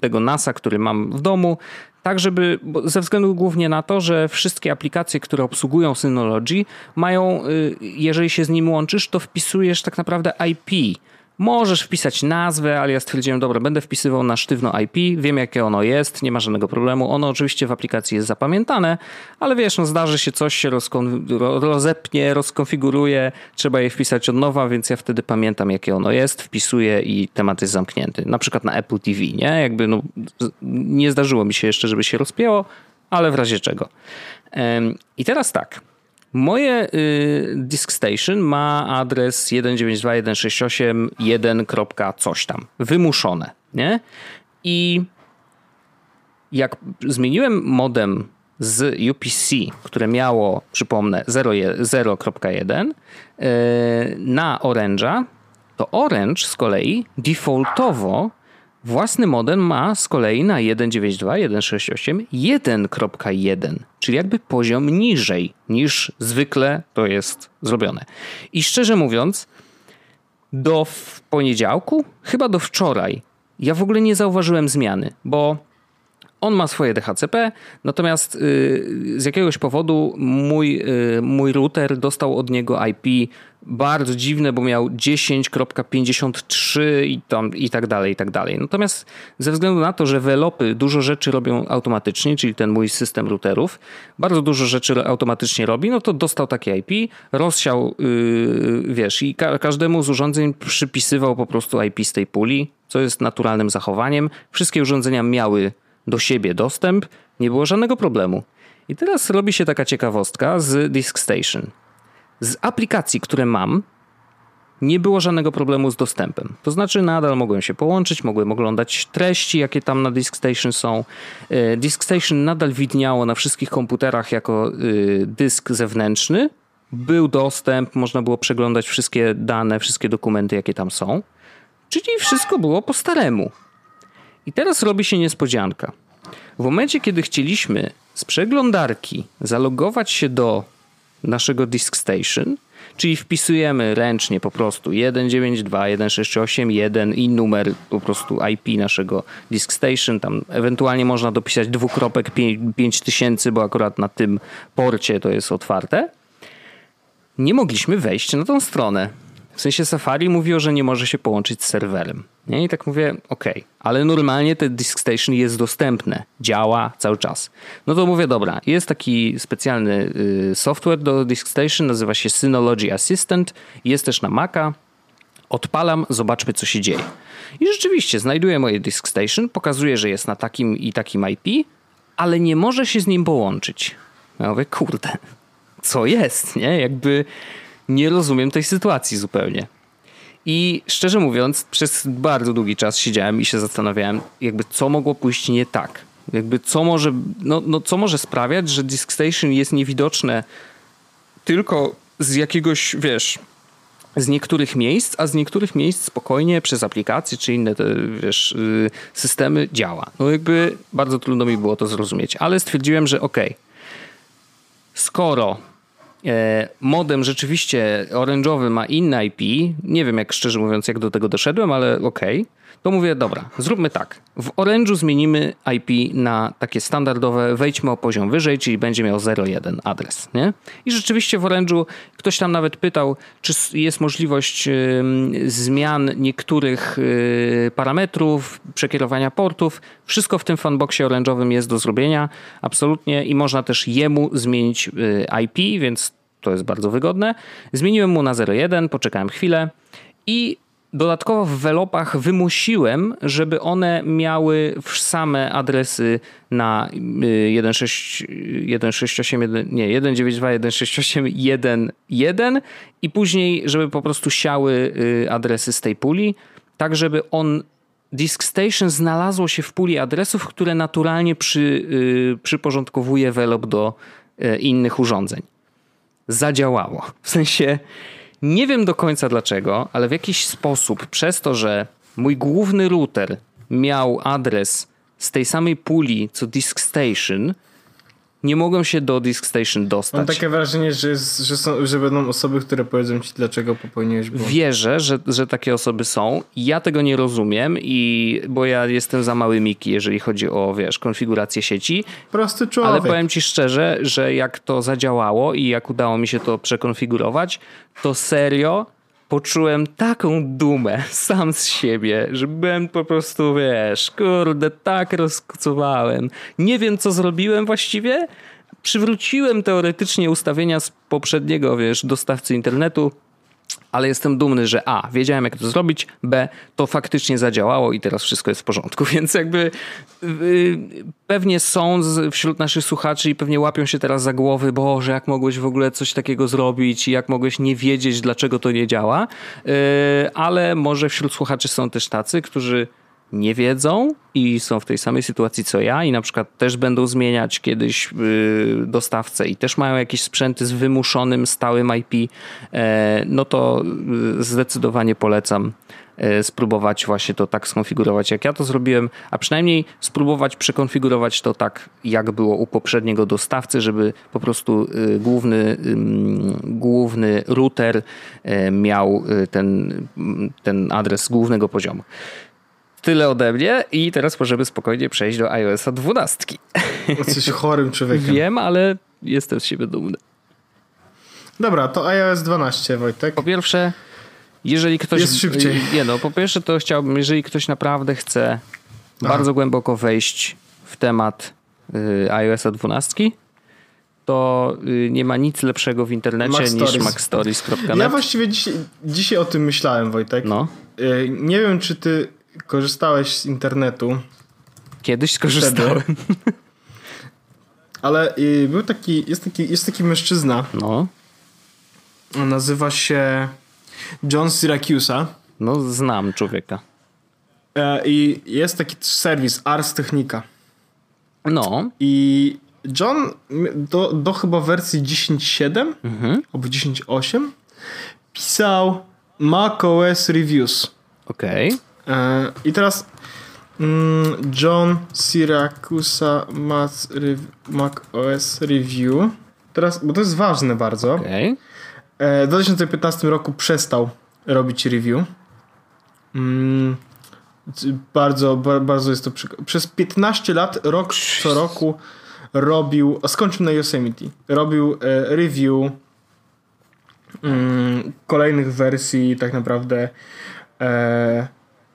tego NASA, który mam w domu, tak żeby, ze względu głównie na to, że wszystkie aplikacje, które obsługują Synology mają, y, jeżeli się z nim łączysz, to wpisujesz tak naprawdę IP Możesz wpisać nazwę, ale ja stwierdziłem, dobra, będę wpisywał na sztywno IP, wiem jakie ono jest, nie ma żadnego problemu. Ono oczywiście w aplikacji jest zapamiętane, ale wiesz, no zdarzy się coś, się rozkon- rozepnie, rozkonfiguruje, trzeba je wpisać od nowa, więc ja wtedy pamiętam jakie ono jest, wpisuję i temat jest zamknięty. Na przykład na Apple TV, nie? Jakby no, nie zdarzyło mi się jeszcze, żeby się rozpięło, ale w razie czego. I teraz tak. Moje y, Disk Station ma adres 192.168.1. coś tam. Wymuszone, nie? I jak zmieniłem modem z UPC, które miało, przypomnę, 0.1 y, na Orange'a, to Orange z kolei defaultowo Własny modem ma z kolei na 192.168 1.1, czyli jakby poziom niżej niż zwykle to jest zrobione. I szczerze mówiąc, do poniedziałku, chyba do wczoraj, ja w ogóle nie zauważyłem zmiany, bo on ma swoje DHCP, natomiast y, z jakiegoś powodu mój, y, mój router dostał od niego IP bardzo dziwne, bo miał 10.53 i, tam, i tak dalej, i tak dalej. Natomiast ze względu na to, że welopy dużo rzeczy robią automatycznie, czyli ten mój system routerów, bardzo dużo rzeczy automatycznie robi, no to dostał takie IP, rozsiał, yy, wiesz, i ka każdemu z urządzeń przypisywał po prostu IP z tej puli, co jest naturalnym zachowaniem. Wszystkie urządzenia miały do siebie dostęp, nie było żadnego problemu. I teraz robi się taka ciekawostka z Disk Station. Z aplikacji, które mam, nie było żadnego problemu z dostępem. To znaczy, nadal mogłem się połączyć, mogłem oglądać treści, jakie tam na Disk Station są. E, Disk Station nadal widniało na wszystkich komputerach jako e, dysk zewnętrzny. Był dostęp, można było przeglądać wszystkie dane, wszystkie dokumenty, jakie tam są. Czyli wszystko było po staremu. I teraz robi się niespodzianka. W momencie, kiedy chcieliśmy z przeglądarki zalogować się do naszego Disk Station, czyli wpisujemy ręcznie po prostu 192.168.1 i numer po prostu IP naszego Disk Station, tam ewentualnie można dopisać dwukropek 5000, bo akurat na tym porcie to jest otwarte. Nie mogliśmy wejść na tą stronę. W sensie Safari mówiło, że nie może się połączyć z serwerem. Nie? I tak mówię, ok, ale normalnie te Disk Station jest dostępne, działa cały czas. No to mówię, dobra, jest taki specjalny y, software do Disk Station, nazywa się Synology Assistant, jest też na Maca. Odpalam, zobaczmy co się dzieje. I rzeczywiście znajduję moje Disk Station, pokazuje, że jest na takim i takim IP, ale nie może się z nim połączyć. Ja mówię, kurde, co jest, nie? Jakby nie rozumiem tej sytuacji zupełnie. I szczerze mówiąc, przez bardzo długi czas siedziałem i się zastanawiałem, jakby co mogło pójść nie tak. Jakby co może, no, no co może sprawiać, że Disk Station jest niewidoczne tylko z jakiegoś, wiesz, z niektórych miejsc, a z niektórych miejsc spokojnie przez aplikacje czy inne te, wiesz, y, systemy działa. No jakby bardzo trudno mi było to zrozumieć, ale stwierdziłem, że okej, okay, skoro modem rzeczywiście oranżowy ma inny IP. Nie wiem, jak szczerze mówiąc, jak do tego doszedłem, ale okej. Okay. To mówię, dobra, zróbmy tak. W Orange'u zmienimy IP na takie standardowe, wejdźmy o poziom wyżej, czyli będzie miał 0,1 adres, nie? I rzeczywiście w Orange'u ktoś tam nawet pytał, czy jest możliwość y, zmian niektórych y, parametrów, przekierowania portów. Wszystko w tym fanboxie orange'owym jest do zrobienia, absolutnie i można też jemu zmienić y, IP, więc to jest bardzo wygodne. Zmieniłem mu na 0,1, poczekałem chwilę i Dodatkowo w welopach wymusiłem, żeby one miały same adresy na 1.6.8.1, y, nie, 1.9.2.1.6.8.1.1 i później, żeby po prostu siały y, adresy z tej puli, tak żeby on Disk Station znalazło się w puli adresów, które naturalnie przy, y, przyporządkowuje welop do innych urządzeń. Zadziałało. W sensie nie wiem do końca dlaczego, ale w jakiś sposób przez to, że mój główny router miał adres z tej samej puli co Disk Station, nie mogą się do Disk Station dostać. Mam takie wrażenie, że, jest, że, są, że będą osoby, które powiedzą ci, dlaczego popełniłeś błąd. Wierzę, że, że takie osoby są. Ja tego nie rozumiem, i, bo ja jestem za mały Miki, jeżeli chodzi o, wiesz, konfigurację sieci. Prosty człowiek. Ale powiem ci szczerze, że jak to zadziałało i jak udało mi się to przekonfigurować, to serio poczułem taką dumę sam z siebie, że byłem po prostu, wiesz, kurde, tak rozkocowałem. Nie wiem, co zrobiłem właściwie. Przywróciłem teoretycznie ustawienia z poprzedniego, wiesz, dostawcy internetu, ale jestem dumny, że A, wiedziałem jak to zrobić, B, to faktycznie zadziałało i teraz wszystko jest w porządku. Więc jakby yy, pewnie są wśród naszych słuchaczy i pewnie łapią się teraz za głowy, Boże, jak mogłeś w ogóle coś takiego zrobić i jak mogłeś nie wiedzieć, dlaczego to nie działa. Yy, ale może wśród słuchaczy są też tacy, którzy nie wiedzą i są w tej samej sytuacji co ja i na przykład też będą zmieniać kiedyś y, dostawcę i też mają jakieś sprzęty z wymuszonym stałym IP, e, no to y, zdecydowanie polecam e, spróbować właśnie to tak skonfigurować, jak ja to zrobiłem, a przynajmniej spróbować przekonfigurować to tak, jak było u poprzedniego dostawcy, żeby po prostu y, główny, główny router e, miał ten, ten adres głównego poziomu. Tyle ode mnie i teraz możemy spokojnie przejść do iOS-a 12. Jesteś chorym człowiekiem. Wiem, ale jestem z siebie dumny. Dobra, to iOS 12, Wojtek. Po pierwsze, jeżeli ktoś... Jest szybciej. Nie no, po pierwsze to chciałbym, jeżeli ktoś naprawdę chce Aha. bardzo głęboko wejść w temat y, iOS 12, to y, nie ma nic lepszego w internecie Mac niż macstories.net. Ja właściwie dzisiaj, dzisiaj o tym myślałem, Wojtek. No. Y, nie wiem, czy ty korzystałeś z internetu. Kiedyś skorzystałem. Ale y, był taki jest, taki, jest taki mężczyzna. No. Nazywa się John Syracusa. No, znam człowieka. E, I jest taki serwis Ars Technica. No. I John do, do chyba wersji 10.7 mhm. albo 10.8 pisał macOS Reviews. Okej. Okay. E, I teraz mm, John Syracusa Mac, Mac OS Review. Teraz, bo to jest ważne bardzo. Okay. W 2015 roku przestał robić review. Mm, bardzo, bardzo jest to przykład. Przez 15 lat, rok co roku robił, skończył na Yosemite, robił e, review mm, kolejnych wersji tak naprawdę e,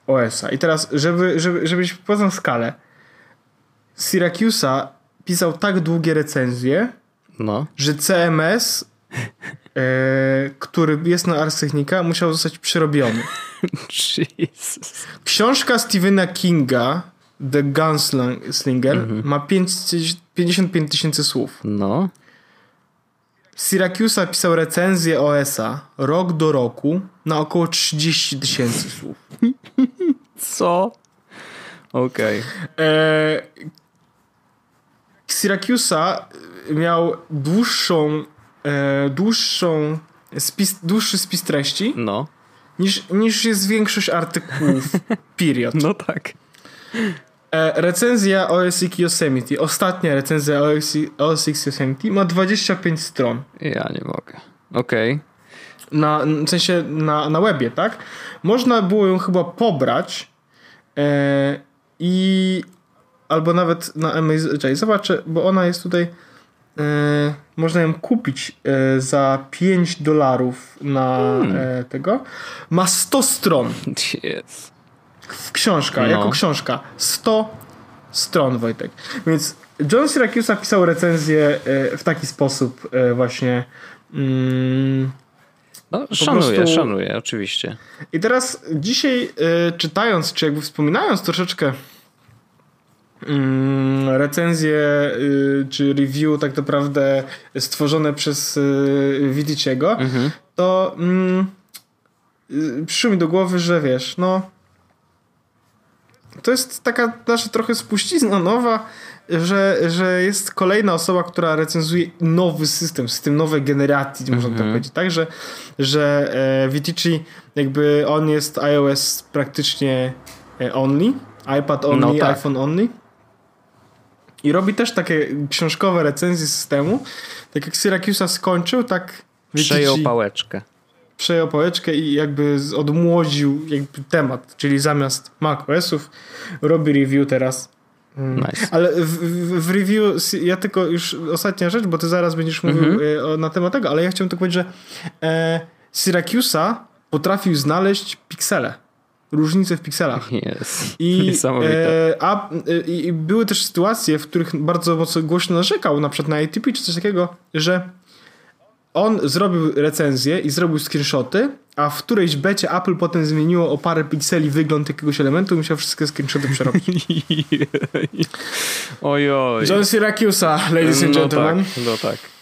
OS-a. I teraz, żeby, żeby, żebyś poznał skalę, Syracusa pisał tak długie recenzje, no. że CMS e, który jest na Ars Technica, musiał zostać przerobiony. Jesus. Książka Stephena Kinga, The Gunslinger, mhm. ma 5, 55 tysięcy słów. No. Syracusa pisał recenzję OS-a rok do roku na około 30 tysięcy słów. Co? Okej. Okay. E, Syracusa miał dłuższą e, dłuższą spis, dłuższy spis treści no. niż, niż jest większość artykułów period. No tak. E, recenzja OS X Yosemite, ostatnia recenzja OS, OS X Yosemite ma 25 stron. Ja nie mogę. Okej. Okay. Na, w sensie na, na webie, tak? Można było ją chyba pobrać i albo nawet na Amazon. Czekaj, zobaczę, bo ona jest tutaj E, można ją kupić e, za 5 dolarów na hmm. E, tego. Ma 100 stron. Yes. Książka, no. jako książka. 100 stron, Wojtek. Więc John Syracuse napisał recenzję w taki sposób właśnie. Mm, no, szanuję, prostu... szanuję, oczywiście. I teraz dzisiaj czytając, czy jakby wspominając troszeczkę Mm, recenzje y, czy review tak naprawdę stworzone przez y, Widiciego, mhm. to mm, y, przyszło mi do głowy, że wiesz, no to jest taka nasza trochę spuścizna nowa, że, że jest kolejna osoba, która recenzuje nowy system, system nowej generacji, mm -hmm. można tak mhm. powiedzieć, tak, że, że e, Vitici jakby on jest iOS praktycznie e, only, iPad only, no tak. iPhone only i robi też takie książkowe recenzje systemu. Tak jak Syracusa skończył, tak... Przejął pałeczkę. Przejął pałeczkę i jakby odmłodził jakby temat, czyli zamiast macOSów robi review teraz. Nice. Ale w, w, review, ja tylko już ostatnia rzecz, bo ty zaraz będziesz mówił mm -hmm. na temat tego, ale ja chciałem tylko powiedzieć, że e, Syracusa potrafił znaleźć piksele różnice w pikselach. Yes. I, e, a, e, I były też sytuacje, w których bardzo mocno głośno narzekał, na przykład na ATP czy coś takiego, że on zrobił recenzję i zrobił screenshoty, a w którejś becie Apple potem zmieniło o parę pikseli wygląd jakiegoś elementu i musiał wszystkie screenshoty przerobić. Ojoj. John Syracusa, ladies and no gentlemen. Tak, no tak.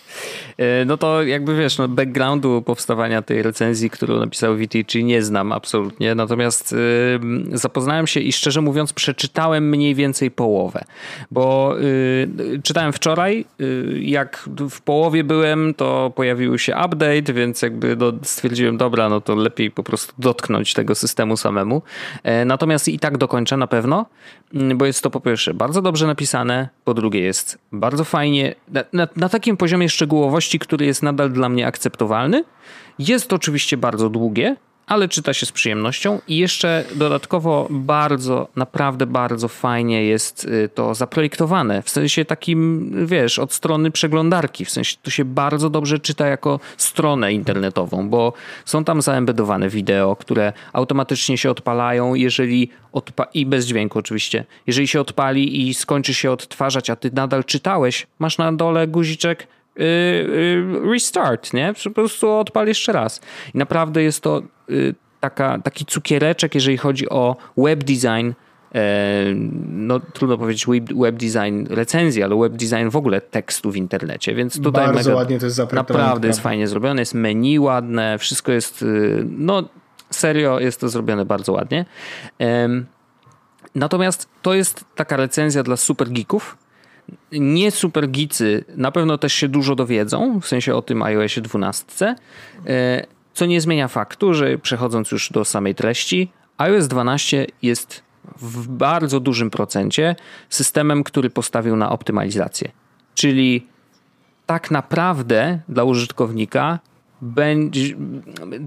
E, no to jakby wiesz, no backgroundu powstawania tej recenzji, którą napisał VTG nie znam absolutnie, natomiast yy, zapoznałem się i szczerze mówiąc przeczytałem mniej więcej połowę, bo yy, czytałem wczoraj, yy, jak w połowie byłem, to pojawił się update, więc jakby do, stwierdziłem, dobra, no to lepiej po prostu dotknąć tego systemu samemu. E, natomiast i tak dokończę na pewno, mm, bo jest to po pierwsze bardzo dobrze napisane, po drugie jest bardzo fajnie, na, na, na takim poziomie szczegółowości, który jest nadal dla mnie akceptowalny. Jest oczywiście bardzo długie, ale czyta się z przyjemnością i jeszcze dodatkowo bardzo, naprawdę bardzo fajnie jest y, to zaprojektowane. W sensie takim, wiesz, od strony przeglądarki. W sensie to się bardzo dobrze czyta jako stronę internetową, bo są tam zaembedowane wideo, które automatycznie się odpalają, jeżeli odpa- i bez dźwięku oczywiście. Jeżeli się odpali i skończy się odtwarzać, a ty nadal czytałeś, masz na dole guziczek restart, nie? Po prostu odpal jeszcze raz. I naprawdę jest to y, taka, taki cukiereczek, jeżeli chodzi o web design. E, no, trudno powiedzieć web design recenzji, ale web design w ogóle tekstu w internecie, więc tutaj Bardzo mega, ładnie to jest Naprawdę jest fajnie zrobione, jest menu ładne, wszystko jest, no serio jest to zrobione bardzo ładnie. Natomiast to jest taka recenzja dla super geeków, nie super gicy na pewno też się dużo dowiedzą, w sensie o tym iOSie 12, e, co nie zmienia faktu, że przechodząc już do samej treści, iOS 12 jest w bardzo dużym procencie systemem, który postawił na optymalizację. Czyli tak naprawdę dla użytkownika będzie,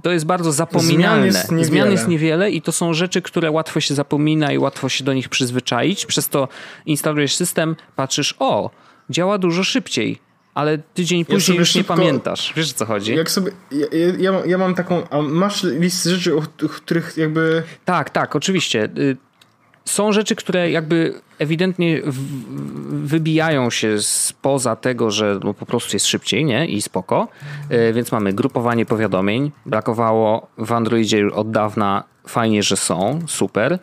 to jest bardzo zapominalne. Zmian jest, Zmian jest, niewiele i to są rzeczy, które łatwo się zapomina i łatwo się do nich przyzwyczaić. Przez to instalujesz system, patrzysz, o, działa dużo szybciej, ale tydzień ja później już szybko, nie pamiętasz. Wiesz o co chodzi? Jak sobie, ja, ja, ja mam taką, a masz listę rzeczy, o których jakby... Tak, tak, oczywiście. Są rzeczy, które jakby ewidentnie wybijają się spoza tego, że no po prostu jest szybciej nie? i spoko. E, więc mamy grupowanie powiadomień. Brakowało w Androidzie od dawna. Fajnie, że są. Super.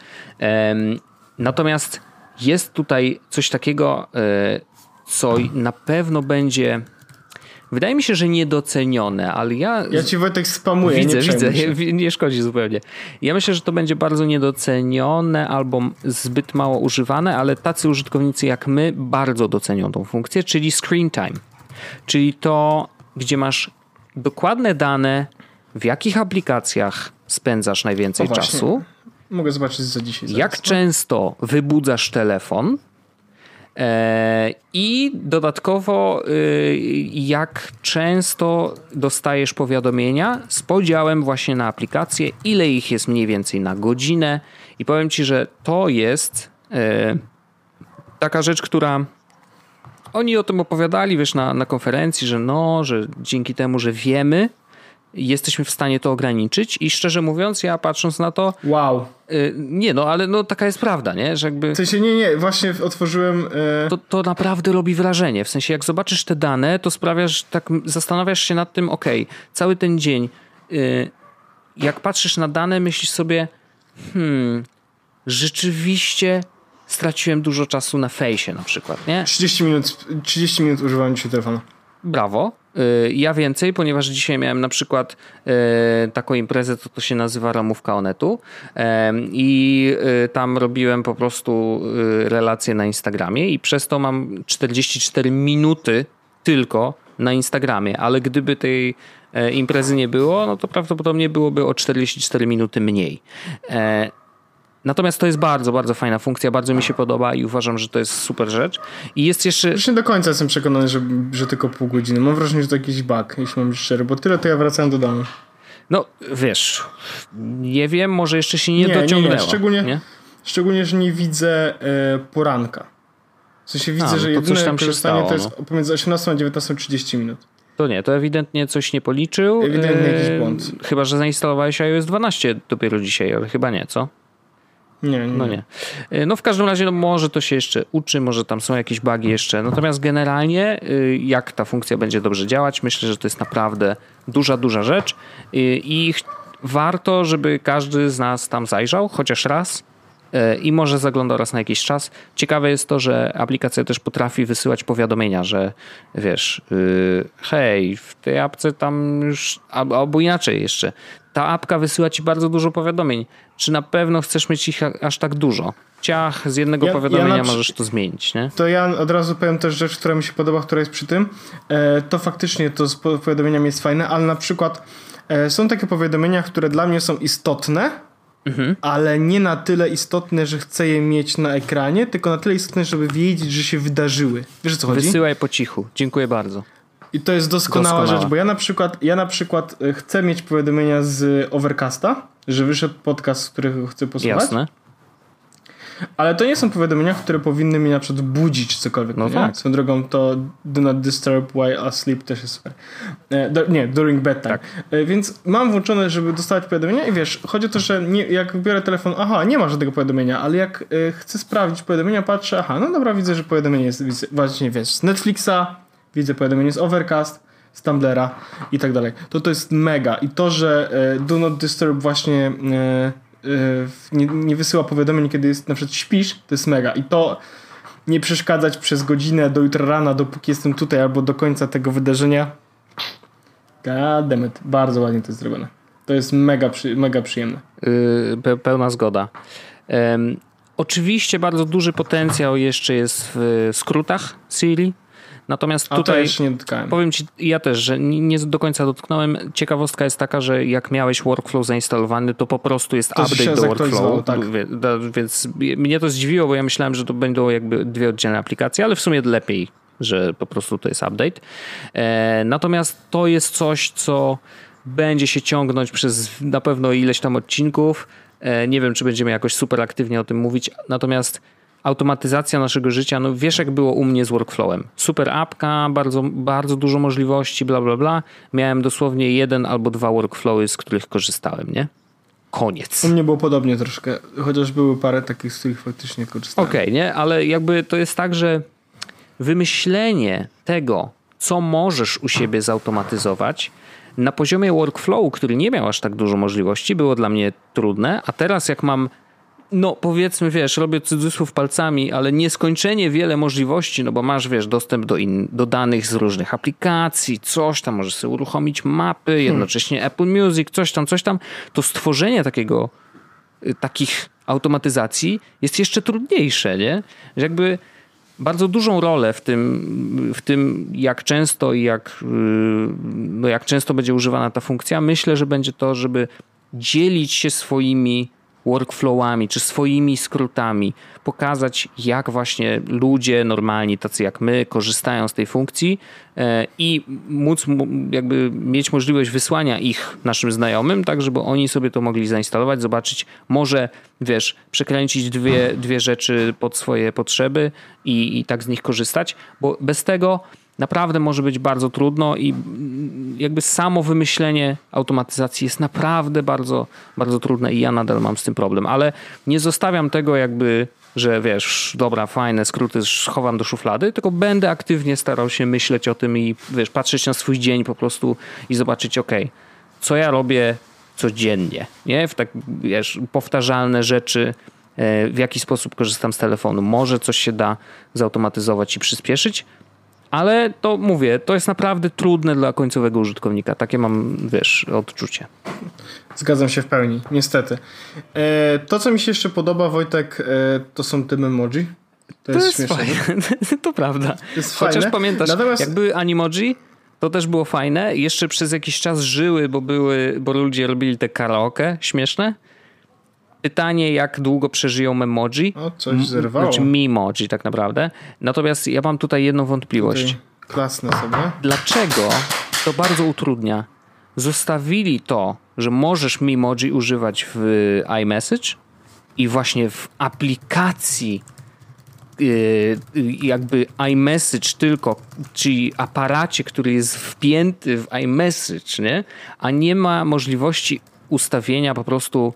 Natomiast jest tutaj coś takiego, e, co na pewno będzie Wydaje mi się, że niedocenione, ale ja. Ja ci Wojtek spamuję. Widzę, nie widzę, nie, nie szkodzi zupełnie. Ja myślę, że to będzie bardzo niedocenione albo zbyt mało używane, ale tacy użytkownicy jak my bardzo docenią tą funkcję, czyli screen time. Czyli to, gdzie masz dokładne dane, w jakich aplikacjach spędzasz najwięcej czasu. Mogę zobaczyć za dzisiaj. Jak zaraz, często wybudzasz telefon I dodatkowo, y, jak często dostajesz powiadomienia z podziałem właśnie na aplikacje, ile ich jest mniej więcej na godzinę. I powiem ci, że to jest e, taka rzecz, która oni o tym opowiadali, wiesz, na, na konferencji, że no, że dzięki temu, że wiemy, jesteśmy w stanie to ograniczyć i szczerze mówiąc, ja patrząc na to... Wow. Y, nie, no ale no, taka jest prawda, nie? Że jakby... W sensie nie, nie, właśnie otworzyłem... Y... To, to naprawdę robi wrażenie. W sensie jak zobaczysz te dane, to sprawiasz, tak zastanawiasz się nad tym, okej, okay, cały ten dzień, y... jak patrzysz na dane, myślisz sobie, hmm, rzeczywiście straciłem dużo czasu na fejsie na przykład, nie? 30 minut, 30 minut używałem dzisiaj telefonu. Brawo. Y, ja więcej, ponieważ dzisiaj miałem na przykład y, taką imprezę, to, to się nazywa Ramówka Onetu i y, tam robiłem po prostu relacje na Instagramie i przez to mam 44 minuty tylko na Instagramie, ale gdyby tej e, imprezy nie było, no to prawdopodobnie byłoby o 44 minuty mniej. Natomiast to jest bardzo, bardzo fajna funkcja, bardzo mi się podoba i uważam, że to jest super rzecz. I jest jeszcze. Już nie do końca jestem przekonany, że, że tylko pół godziny. Mam wrażenie, że to jakiś bug, jeśli mam być szczery, bo tyle to ja wracałem do domu. No wiesz, nie wiem, może jeszcze się nie, nie dociągnęło. Nie, nie. Szczególnie, nie? szczególnie, że nie widzę e, poranka. W sensie widzę, a, no że jedyne tam korzystanie stało, to jest no. pomiędzy 18 a 19.30 minut. To nie, to ewidentnie coś nie policzył. Ewidentnie jakiś błąd. Chyba, że zainstalowałeś iOS 12 dopiero dzisiaj, ale chyba nie, co? Nie, nie. No nie. E, no w każdym razie no może to się jeszcze uczy, może tam są jakieś bugi jeszcze. Natomiast generalnie y, jak ta funkcja będzie dobrze działać, myślę, że to jest naprawdę duża, duża rzecz y, i warto, żeby każdy z nas tam zajrzał chociaż raz y, i może zaglądał raz na jakiś czas. Ciekawe jest to, że aplikacja też potrafi wysyłać powiadomienia, że wiesz, hej, w tej apce tam już, albo inaczej jeszcze, ta apka wysyła ci bardzo dużo powiadomień. Czy na pewno chcesz mieć ich aż tak dużo? Ciach, z jednego ja, powiadomienia ja możesz to zmienić, nie? To ja od razu powiem też rzecz, która mi się podoba, która jest przy tym. E, to faktycznie to z powiadomieniami jest fajne, ale na przykład e, są takie powiadomienia, które dla mnie są istotne, mhm. ale nie na tyle istotne, że chcę je mieć na ekranie, tylko na tyle istotne, żeby wiedzieć, że się wydarzyły. Wiesz o co chodzi? Wysyłaj po cichu. Dziękuję bardzo. I to jest doskonała, doskonała, rzecz, bo ja na przykład ja na przykład e, chcę mieć powiadomienia z Overcasta, że wyszedł podcast, którego chcę posłuchać. Jasne. Ale to nie są powiadomienia, które powinny mnie na przykład budzić cokolwiek. No tak. Swoją drogą to do not disturb while asleep też jest super. E, do, nie, during bedtime. Tak. E, więc mam włączone, żeby dostawać powiadomienia i wiesz, chodzi o to, że nie, jak biorę telefon, aha, nie ma żadnego powiadomienia, ale jak chcę sprawdzić powiadomienia, patrzę, aha, no dobra, widzę, że powiadomienie jest właśnie, wiesz, z Netflixa, widzę powiadomienie z Overcast, z Tumblera i tak dalej. To to jest mega. I to, że e, Do Not Disturb właśnie e, Y, nie, nie wysyła powiadomień, kiedy jest, na przykład śpisz, to jest mega. I to nie przeszkadzać przez godzinę do jutra rana, dopóki jestem tutaj, albo do końca tego wydarzenia. God Bardzo ładnie to jest zrobione. To jest mega, mega przyjemne. Yy, pełna zgoda. Um, oczywiście bardzo duży potencjał jeszcze jest w skrótach Siri Natomiast A tutaj nie dotknąłem. powiem ci, ja też, że nie do końca dotknąłem. Ciekawostka jest taka, że jak miałeś workflow zainstalowany, to po prostu jest to update do workflow. Tak. Więc mnie to zdziwiło, bo ja myślałem, że to będą jakby dwie oddzielne aplikacje, ale w sumie lepiej, że po prostu to jest update. E, natomiast to jest coś, co będzie się ciągnąć przez na pewno ileś tam odcinków. E, nie wiem, czy będziemy jakoś super aktywnie o tym mówić. Natomiast automatyzacja naszego życia, no wiesz jak było u mnie z workflowem. Super apka, bardzo, bardzo dużo możliwości, bla, bla, bla. Miałem dosłownie jeden albo dwa workflowy, z których korzystałem, nie? Koniec. U mnie było podobnie troszkę, chociaż były parę takich, z których faktycznie korzystałem. Okej, okay, nie? Ale jakby to jest tak, że wymyślenie tego, co możesz u siebie zautomatyzować, na poziomie workflowu, który nie miał aż tak dużo możliwości, było dla mnie trudne, a teraz jak mam no powiedzmy, wiesz, robię cudzysłów palcami, ale nieskończenie wiele możliwości, no bo masz, wiesz, dostęp do, in, do danych z różnych aplikacji, coś tam, możesz sobie uruchomić mapy, hmm. jednocześnie hmm. Apple Music, coś tam, coś tam, to stworzenie takiego, y, takich automatyzacji jest jeszcze trudniejsze, nie? Że jakby bardzo dużą rolę w tym, w tym jak często i jak, y, no jak często będzie używana ta funkcja, myślę, że będzie to, żeby dzielić się swoimi workflowami czy swoimi skrótami, pokazać jak właśnie ludzie normalni, tacy jak my, korzystają z tej funkcji e, i móc jakby mieć możliwość wysłania ich naszym znajomym, tak żeby oni sobie to mogli zainstalować, zobaczyć, może wiesz, przekręcić dwie, dwie rzeczy pod swoje potrzeby i, i tak z nich korzystać, bo bez tego naprawdę może być bardzo trudno i jakby samo wymyślenie automatyzacji jest naprawdę bardzo, bardzo trudne i ja nadal mam z tym problem, ale nie zostawiam tego jakby że wiesz, dobra, fajne skróty schowam do szuflady, tylko będę aktywnie starał się myśleć o tym i wiesz, patrzeć na swój dzień po prostu i zobaczyć, ok, co ja robię codziennie, nie? W tak, wiesz, powtarzalne rzeczy, e, w jaki sposób korzystam z telefonu. Może coś się da zautomatyzować i przyspieszyć, ale to mówię, to jest naprawdę trudne dla końcowego użytkownika. Takie mam, wiesz, odczucie. Zgadzam się w pełni, niestety. E, to, co mi się jeszcze podoba, Wojtek, e, to są te emoji. To, to jest, jest fajne. to prawda. To jest Chociaż fajne. pamiętasz, Natomiast... jak były animoji, to też było fajne. Jeszcze przez jakiś czas żyły, bo były, bo ludzie robili te karaoke śmieszne. Pytanie, jak długo przeżyją memoji. O, coś zerwało. Znaczy memoji tak naprawdę. Natomiast ja mam tutaj jedną wątpliwość. Tutaj klasne sobie. Dlaczego to bardzo utrudnia? Zostawili to, że możesz memoji używać w iMessage i właśnie w aplikacji yy, jakby iMessage tylko, czyli aparacie, który jest wpięty w iMessage, nie? a nie ma możliwości ustawienia po prostu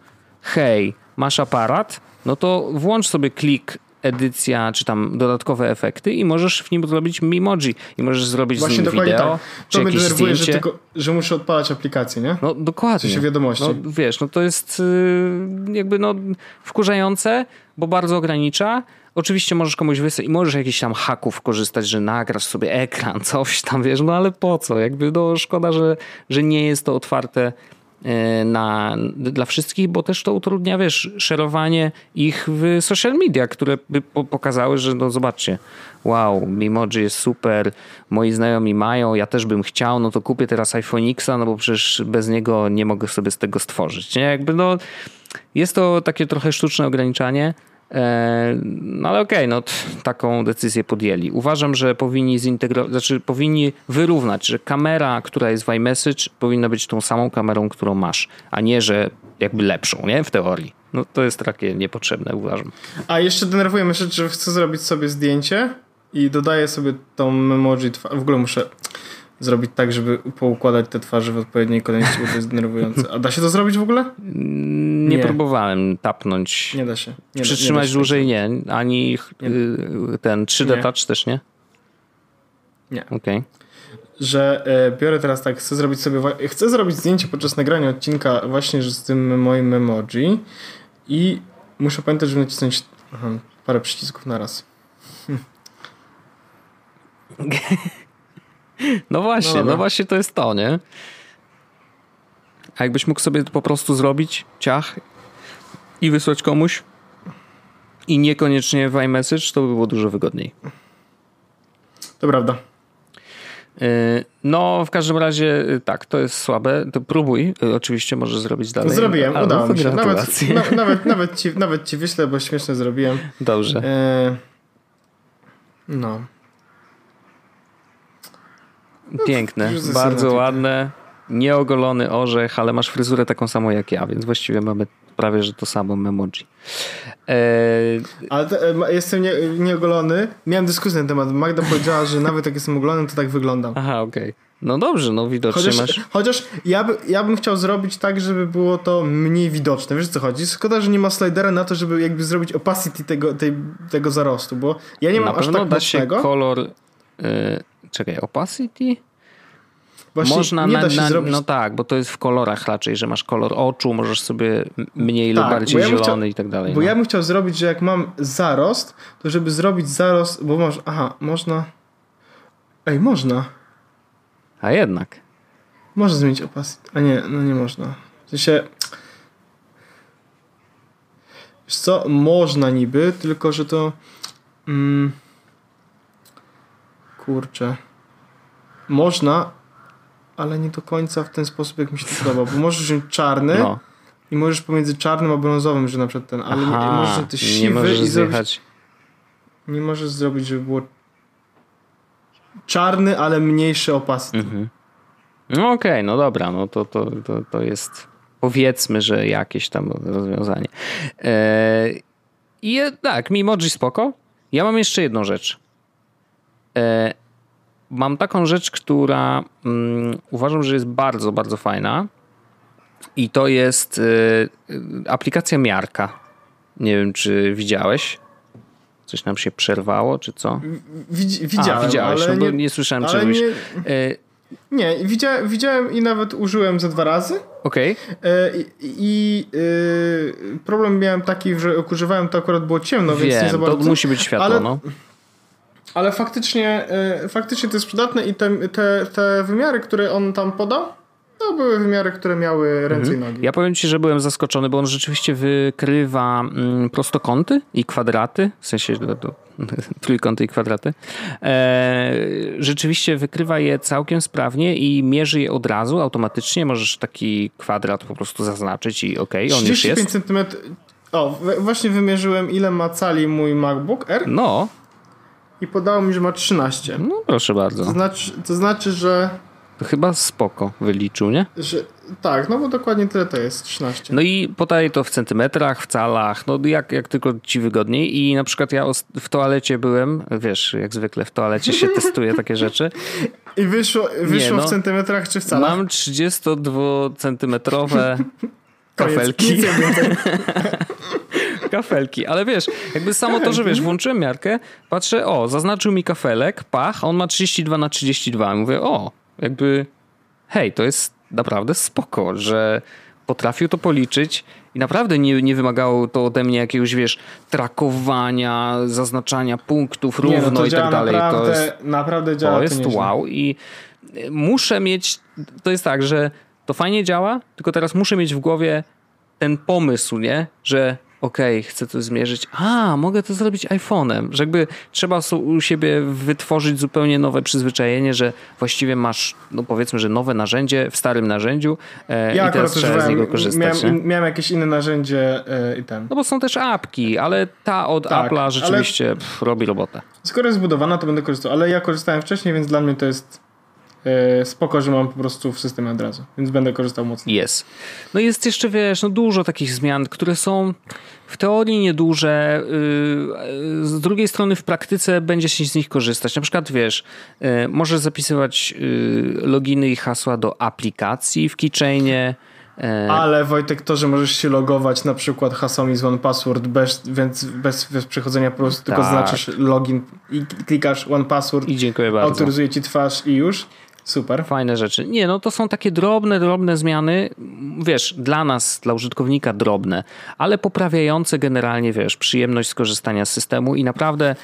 hej, masz aparat, no to włącz sobie klik edycja, czy tam dodatkowe efekty i możesz w nim zrobić Mimoji i możesz zrobić Właśnie z nim wideo, tak. To mnie denerwuje, że, tylko, że muszę odpalać aplikację, nie? No dokładnie. W sensie wiadomości. No, wiesz, no to jest yy, jakby no wkurzające, bo bardzo ogranicza. Oczywiście możesz komuś wysłać i możesz jakichś tam haków korzystać, że nagrasz sobie ekran, coś tam, wiesz, no ale po co? Jakby no szkoda, że, że nie jest to otwarte na, dla wszystkich, bo też to utrudnia, wiesz, szerowanie ich w social media, które by pokazały, że no zobaczcie, wow, Mimoji jest super, moi znajomi mają, ja też bym chciał, no to kupię teraz iPhone X, no bo przecież bez niego nie mogę sobie z tego stworzyć. Nie? Jakby no, jest to takie trochę sztuczne ograniczanie, E, no ale okej, okay, no taką decyzję podjęli. Uważam, że powinni zintegrować, znaczy powinni wyrównać, że kamera, która jest w iMessage powinna być tą samą kamerą, którą masz, a nie, że jakby lepszą, nie? W teorii. No to jest takie niepotrzebne, uważam. A jeszcze denerwuje mnie rzecz, że chcę zrobić sobie zdjęcie i dodaję sobie tą emoji, w ogóle muszę zrobić tak, żeby poukładać te twarze w odpowiedniej kolejności, bo to jest denerwujące. A da się to zrobić w ogóle? Nie, nie próbowałem tapnąć. Nie da się. Nie Przytrzymać da, nie dłużej nie. Ani nie. Y, ten 3D nie. Touch też nie? Nie. Okej. Okay. Że e, biorę teraz tak, chcę zrobić sobie, chcę zrobić zdjęcie podczas nagrania odcinka właśnie z tym moim emoji i muszę pamiętać, żeby nacisnąć aha, parę przycisków na raz. Hm. No właśnie, no, no, właśnie to jest to, nie? A jakbyś mógł sobie po prostu zrobić ciach i wysłać komuś i niekoniecznie w iMessage, to by było dużo wygodniej. To prawda. Y, no, w każdym razie y, tak, to jest słabe. To próbuj, y, oczywiście możesz zrobić dalej. Zrobiłem, udało mi się. Nawet, na, nawet, nawet, ci, nawet ci wyślę, bo śmiesznie zrobiłem. Dobrze. no. No Piękne, bardzo ładne. Nieogolony orzech, ale masz fryzurę taką samą jak ja, więc właściwie mamy prawie, że to samo memoji. Eee... Ale to, e, jestem nie, nieogolony. Miałem dyskusję na temat. Magda powiedziała, że nawet jak jestem ogolony, to tak wyglądam. Aha, okej. Okay. No dobrze, no widocznie chociaż, masz... Chociaż ja, by, ja bym chciał zrobić tak, żeby było to mniej widoczne. Wiesz co chodzi? Szkoda, że nie ma slidera na to, żeby jakby zrobić opacity tego, tej, tego zarostu, bo ja nie mam na aż tak da mocnego. się kolor... Yy, czekaj, opacity? Właśnie Można się na, zrobić... No tak, bo to jest w kolorach raczej, że masz kolor oczu, możesz sobie mniej tak, lub bardziej ja zielony chciał, i tak dalej. Bo no. ja bym chciał zrobić, że jak mam zarost, to żeby zrobić zarost, bo może, aha, można... Ej, można. A jednak. Można zmienić opacity. A nie, no nie można. W sensie... Wiesz co, można niby, tylko że to... Mm, kurczę. Można, ale nie do końca w ten sposób, jak mi się to podoba, bo możesz wziąć czarny no. i możesz pomiędzy czarnym a brązowym, że na przykład ten, ale Aha, nie, możesz też siwy nie możesz i zrobić, nie możesz zrobić, żeby było czarny, ale mniejszy opacity. Mhm. No okej, okay, no dobra, no to, to, to, to jest powiedzmy, że jakieś tam rozwiązanie. Eee, I tak, Mimoji spoko. Ja mam jeszcze jedną rzecz. Eee, mam taką rzecz, która um, uważam, że jest bardzo, bardzo fajna. I to jest y, aplikacja miarka. Nie wiem, czy widziałeś. Coś nam się przerwało, czy co? Widz, widziałem, A, widziałeś, ale no nie, nie słyszałem czegoś. Nie, nie widziałem, widziałem i nawet użyłem ze dwa razy. Okej. Okay. I, y, problem miałem taki, że używałem, to akurat było ciemno, Wiem, więc nie za bardzo. to musi być światło, ale, no. Ale faktycznie, y, faktycznie to jest przydatne i te, te, te wymiary, które on tam podał, to były wymiary, które miały ręce mhm. i nogi. Ja powiem ci, że byłem zaskoczony, bo on rzeczywiście wykrywa mm, prostokąty i kwadraty, w sensie do, trójkąty i kwadraty. E, rzeczywiście wykrywa je całkiem sprawnie i mierzy je od razu automatycznie. Możesz taki kwadrat po prostu zaznaczyć i ok, on już jest. cm. O, właśnie wymierzyłem ile ma cali mój MacBook Air. No, i podało mi, że ma 13. No proszę bardzo. To znaczy, to znaczy że... To chyba spoko wyliczył, nie? Że, tak, no bo dokładnie tyle to jest, 13. No i podaje to w centymetrach, w calach, no jak, jak tylko ci wygodniej i na przykład ja w toalecie byłem, wiesz, jak zwykle w toalecie się testuje takie rzeczy. I wyszło, wyszło Nie, no, w centymetrach czy w calach? Mam 32 centymetrowe kafelki. kafelki, ale wiesz, jakby samo to, że wiesz, włączyłem miarkę, patrzę, o, zaznaczył mi kafelek, pach, on ma 32 na 32. Mówię, o, jakby, hej, to jest naprawdę spoko, że potrafił to policzyć i naprawdę nie, nie wymagało to ode mnie jakiegoś, wiesz, trakowania, zaznaczania punktów równo nie, no i tak dalej. Naprawdę, to jest, naprawdę działa. To jest wow i muszę mieć, to jest tak, że to fajnie działa, tylko teraz muszę mieć w głowie ten pomysł, nie? Że okej, okay, chcę to zmierzyć, a mogę to zrobić iPhone'em, że jakby trzeba u siebie wytworzyć zupełnie nowe przyzwyczajenie, że właściwie masz, no powiedzmy, że nowe narzędzie w starym narzędziu e, ja i teraz trzeba z niego korzystać. Miałem, miałem jakieś inne narzędzie e, i ten. No bo są też apki, ale ta od tak, Apple'a rzeczywiście ale... pff, robi robotę. Skoro jest zbudowana, to będę korzystał, ale ja korzystałem wcześniej, więc dla mnie to jest spoko, że mam po prostu w systemie od razu, więc będę korzystał mocno. Jest. No jest jeszcze, wiesz, no dużo takich zmian, które są w teorii nieduże, y, z drugiej strony w praktyce będzie się z nich korzystać. Na przykład, wiesz, y, możesz zapisywać y, loginy i hasła do aplikacji w keychainie, e, ale Wojtek, to, że możesz się logować na przykład hasłami z OnePassword, bez, więc bez, bez przechodzenia po prostu tak. tylko znaczysz login i klikasz OnePassword. I dziękuję bardzo. Autoryzuje ci twarz i już. Super. Fajne rzeczy. Nie, no to są takie drobne, drobne zmiany, wiesz, dla nas, dla użytkownika drobne, ale poprawiające generalnie, wiesz, przyjemność skorzystania z systemu i naprawdę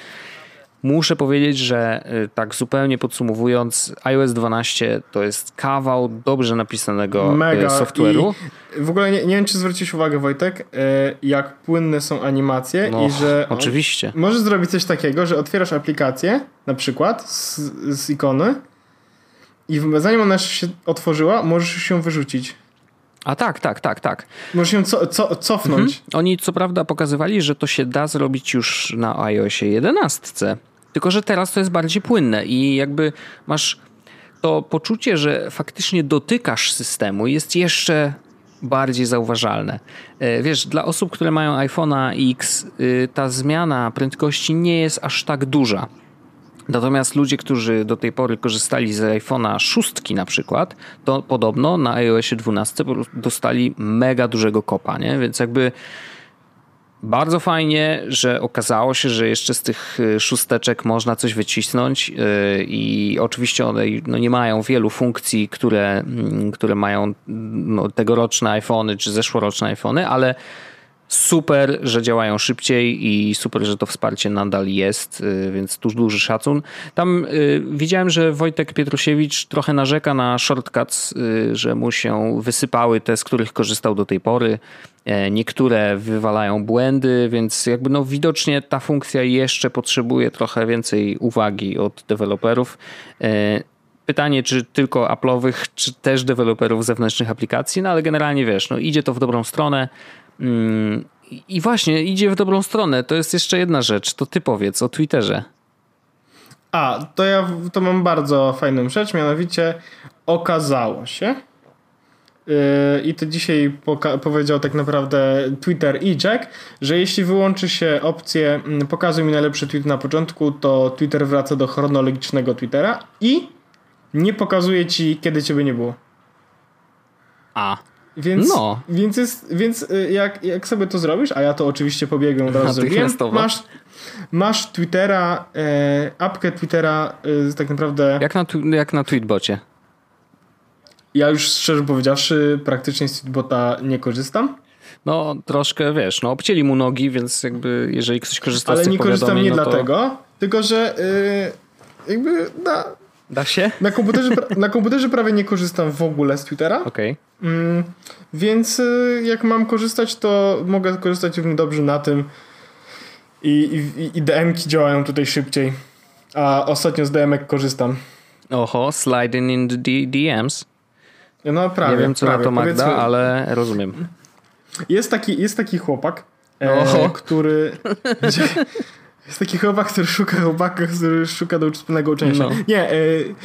muszę powiedzieć, że y, tak zupełnie podsumowując, iOS 12 to jest kawał dobrze napisanego y, Mega. software'u. I w ogóle nie, nie wiem, czy zwróciłeś uwagę, Wojtek, y, jak płynne są animacje no, i że. Oczywiście. Możesz zrobić coś takiego, że otwierasz aplikację, na przykład z, z ikony i zanim ona się otworzyła, możesz się wyrzucić. A tak, tak, tak, tak. Możesz ją co, co, cofnąć. Mhm. Oni co prawda pokazywali, że to się da zrobić już na iOSie 11. Tylko, że teraz to jest bardziej płynne i jakby masz to poczucie, że faktycznie dotykasz systemu jest jeszcze bardziej zauważalne. E, wiesz, dla osób, które mają iPhone'a X, y, ta zmiana prędkości nie jest aż tak duża. Natomiast ludzie, którzy do tej pory korzystali z iPhone'a 6 na przykład, to podobno na iOSie 12 dostali mega dużego kopa, nie? Więc jakby bardzo fajnie, że okazało się, że jeszcze z tych y, szósteczek można coś wycisnąć y, i oczywiście one no nie mają wielu funkcji, które, mm, które mają no, tegoroczne iPhony czy zeszłoroczne iPhony, ale super, że działają szybciej i super, że to wsparcie nadal jest, y, więc tu duży szacun. Tam y, widziałem, że Wojtek Pietrusiewicz trochę narzeka na shortcuts, y, że mu się wysypały te, z których korzystał do tej pory. E, niektóre wywalają błędy, więc jakby no widocznie ta funkcja jeszcze potrzebuje trochę więcej uwagi od deweloperów. E, pytanie, czy tylko Apple'owych, czy też deweloperów zewnętrznych aplikacji, no ale generalnie wiesz, no idzie to w dobrą stronę. Mm, I właśnie, idzie w dobrą stronę. To jest jeszcze jedna rzecz. To ty powiedz o Twitterze. A, to ja to mam bardzo fajną rzecz, mianowicie okazało się, yy, i to dzisiaj powiedział tak naprawdę Twitter i Jack, że jeśli wyłączy się opcję mm, pokazuj mi najlepszy tweet na początku, to Twitter wraca do chronologicznego Twittera i nie pokazuje ci, kiedy ciebie nie było. A. Więc, no. więc, jest, więc y, jak, jak sobie to zrobisz, a ja to oczywiście pobiegłem od razu zrobiłem, masz, masz Twittera, e, apkę Twittera e, tak naprawdę... Jak na, jak na Tweetbocie? Ja już szczerze powiedziawszy praktycznie z Tweetbota nie korzystam. No troszkę, wiesz, no obcięli mu nogi, więc jakby jeżeli ktoś korzysta Ale z tych nie korzystam nie no to... dlatego, tylko że y, jakby na, Da się? Na komputerze, na komputerze prawie nie korzystam w ogóle z Twittera. Okej. Okay. Mm, więc y, jak mam korzystać, to mogę korzystać równie dobrze na tym. I, i, i DM-ki działają tutaj szybciej. A ostatnio z DM-ek korzystam. Oho, sliding in the DMs. No prawie. Nie wiem co prawie. na to Magda, Powiedzmy, ale rozumiem. Jest taki, jest taki chłopak, e, który... Jest taki chłopak, który szuka chłopaka, który szuka do wspólnego się. No. Nie, y,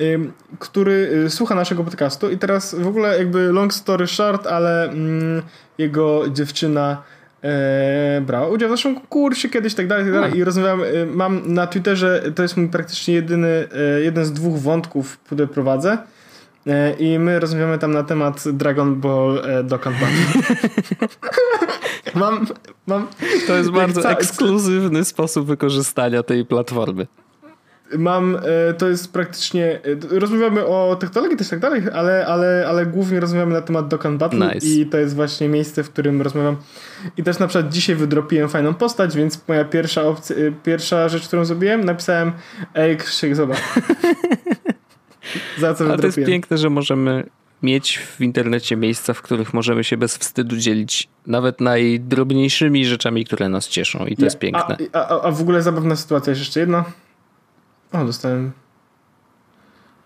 y, który y, słucha naszego podcastu i teraz w ogóle jakby long story short, ale mm, jego dziewczyna e, brała udział w naszym kursie kiedyś tak dalej, tak dalej. i rozmawiam, mam na Twitterze, to jest mój praktycznie jedyny, jeden z dwóch wątków, które prowadzę i my rozmawiamy tam na temat Dragon Ball Dokkan Battle. mam, mam, to jest bardzo ca- ekskluzywny sposób wykorzystania tej platformy. Mam, e, to jest praktycznie, e, rozmawiamy o technologii też tak dalej, ale, ale, ale głównie rozmawiamy na temat Dokkan Battle nice. i to jest właśnie miejsce, w którym rozmawiam. I też na przykład dzisiaj wydropiłem fajną postać, więc moja pierwsza opcja, e, pierwsza rzecz, którą zrobiłem, napisałem ej Krzysiek, zobacz. Za co A to jest piękne, że możemy mieć w internecie miejsca, w których możemy się bez wstydu dzielić nawet najdrobniejszymi rzeczami, które nas cieszą i to jest piękne. A, a, a w ogóle zabawna sytuacja jest jeszcze jedna. O, dostałem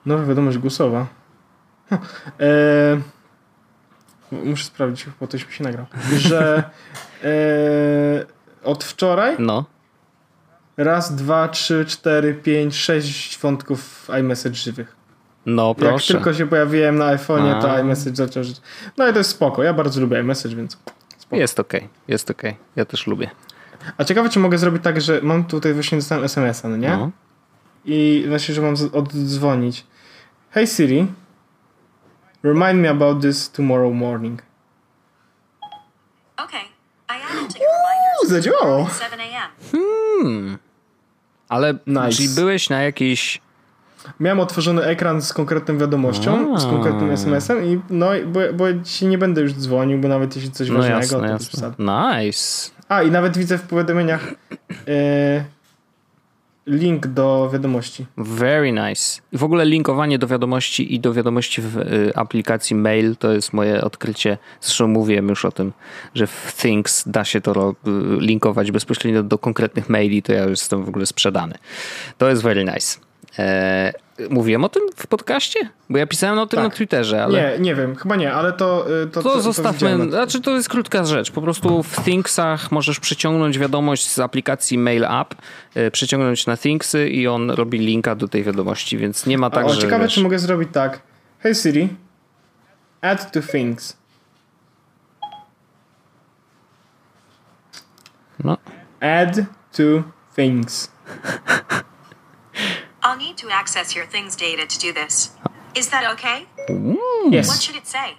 nowa wiadomość głosowa. Eee, muszę sprawdzić, bo ktoś mi się nagrał. Że eee, od wczoraj no. raz, dwa, trzy, cztery, pięć, sześć wątków iMessage żywych. No proszę. Jak tylko się pojawiłem na iPhone'ie, to iMessage zaczął żyć. No i to jest spoko. Ja bardzo lubię iMessage, więc spoko. Jest okej, okay. jest okej. Okay. Ja też lubię. A ciekawe, czy mogę zrobić tak, że mam tutaj właśnie dostałem SMS-a, no nie? No. I właśnie, że mam oddzwonić. Hey Siri, remind me about this tomorrow morning. Okay, I added to your reminders. Zadziałało. 7 a.m. Hmm. Ale nice. czyli byłeś na jakiejś miałem otworzony ekran z konkretną wiadomością, A. z konkretnym SMS-em i no, bo, bo ci nie będę już dzwonił, bo nawet jeśli coś no ważnego, jasne, to jasne. Nice. A, i nawet widzę w powiadomieniach e, link do wiadomości. Very nice. W ogóle linkowanie do wiadomości i do wiadomości w y, aplikacji mail to jest moje odkrycie. Zresztą mówiłem już o tym, że w Things da się to y, linkować bezpośrednio do konkretnych maili, to ja już jestem w ogóle sprzedany. To jest very nice. E, mówiłem o tym w podcaście? Bo ja pisałem o tym tak. na Twitterze, ale... Nie, nie wiem, chyba nie, ale to... Y, to, to, to zostawmy, to znaczy to jest krótka rzecz. Po prostu w Thingsach możesz przyciągnąć wiadomość z aplikacji Mail App, y, przyciągnąć na Thingsy i on robi linka do tej wiadomości, więc nie ma tak, o, że... Ciekawe, wiesz... czy mogę zrobić tak. Hey Siri, add to Things. No. Add to Things. I'll need to access your things data to do this. Is that okay? Yes. What should it say?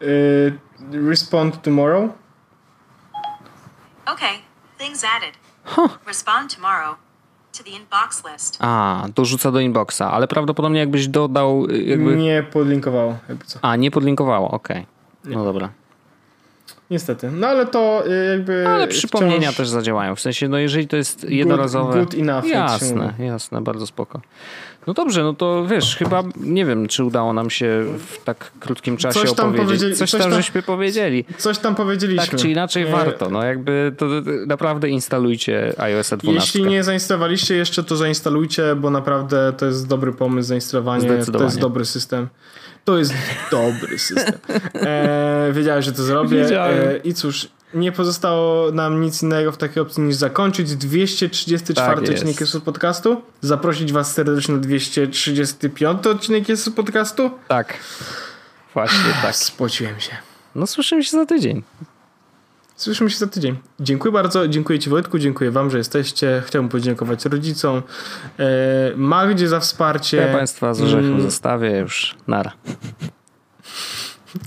Uh, respond tomorrow. Okay. Things added. Huh. Respond tomorrow. To the inbox list. A, dorzuca do inboxa, ale prawdopodobnie jakbyś dodał y, jakby... Nie podlinkowało. Jakby co. A, nie podlinkowało, okej. Okay. No dobra. Niestety. No ale to y, jakby. Ale przypomnienia wciąż... też zadziałają. W sensie, no jeżeli to jest jednorazowe. Good, good enough. Jasne, jasne, bardzo spoko. No dobrze, no to wiesz, chyba nie wiem, czy udało nam się w tak krótkim czasie coś tam opowiedzieć. Coś, coś tam, żeśmy powiedzieli. Coś tam powiedzieliśmy. Tak czy inaczej warto. No jakby to naprawdę instalujcie iOS 12. Jeśli nie zainstalowaliście jeszcze, to zainstalujcie, bo naprawdę to jest dobry pomysł zainstalowanie. To jest dobry system. To jest dobry system. E, wiedziałem, że to zrobię. E, I cóż, nie pozostało nam nic innego w takiej opcji niż zakończyć 234 tak odcinek jest podcastu. Zaprosić was serdecznie na 235 odcinek jest podcastu. Tak. Właśnie tak. Spociłem się. No słyszymy się za tydzień. Słyszymy się za tydzień. Dziękuję bardzo. Dziękuję Ci Wojtku, dziękuję Wam, że jesteście. Chciałbym podziękować rodzicom. E, Magdzie za wsparcie. Ja Państwa z orzechem mm. zostawię już. Nara.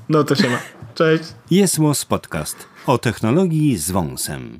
No to się ma. Cześć. Jest Podcast o technologii z wąsem.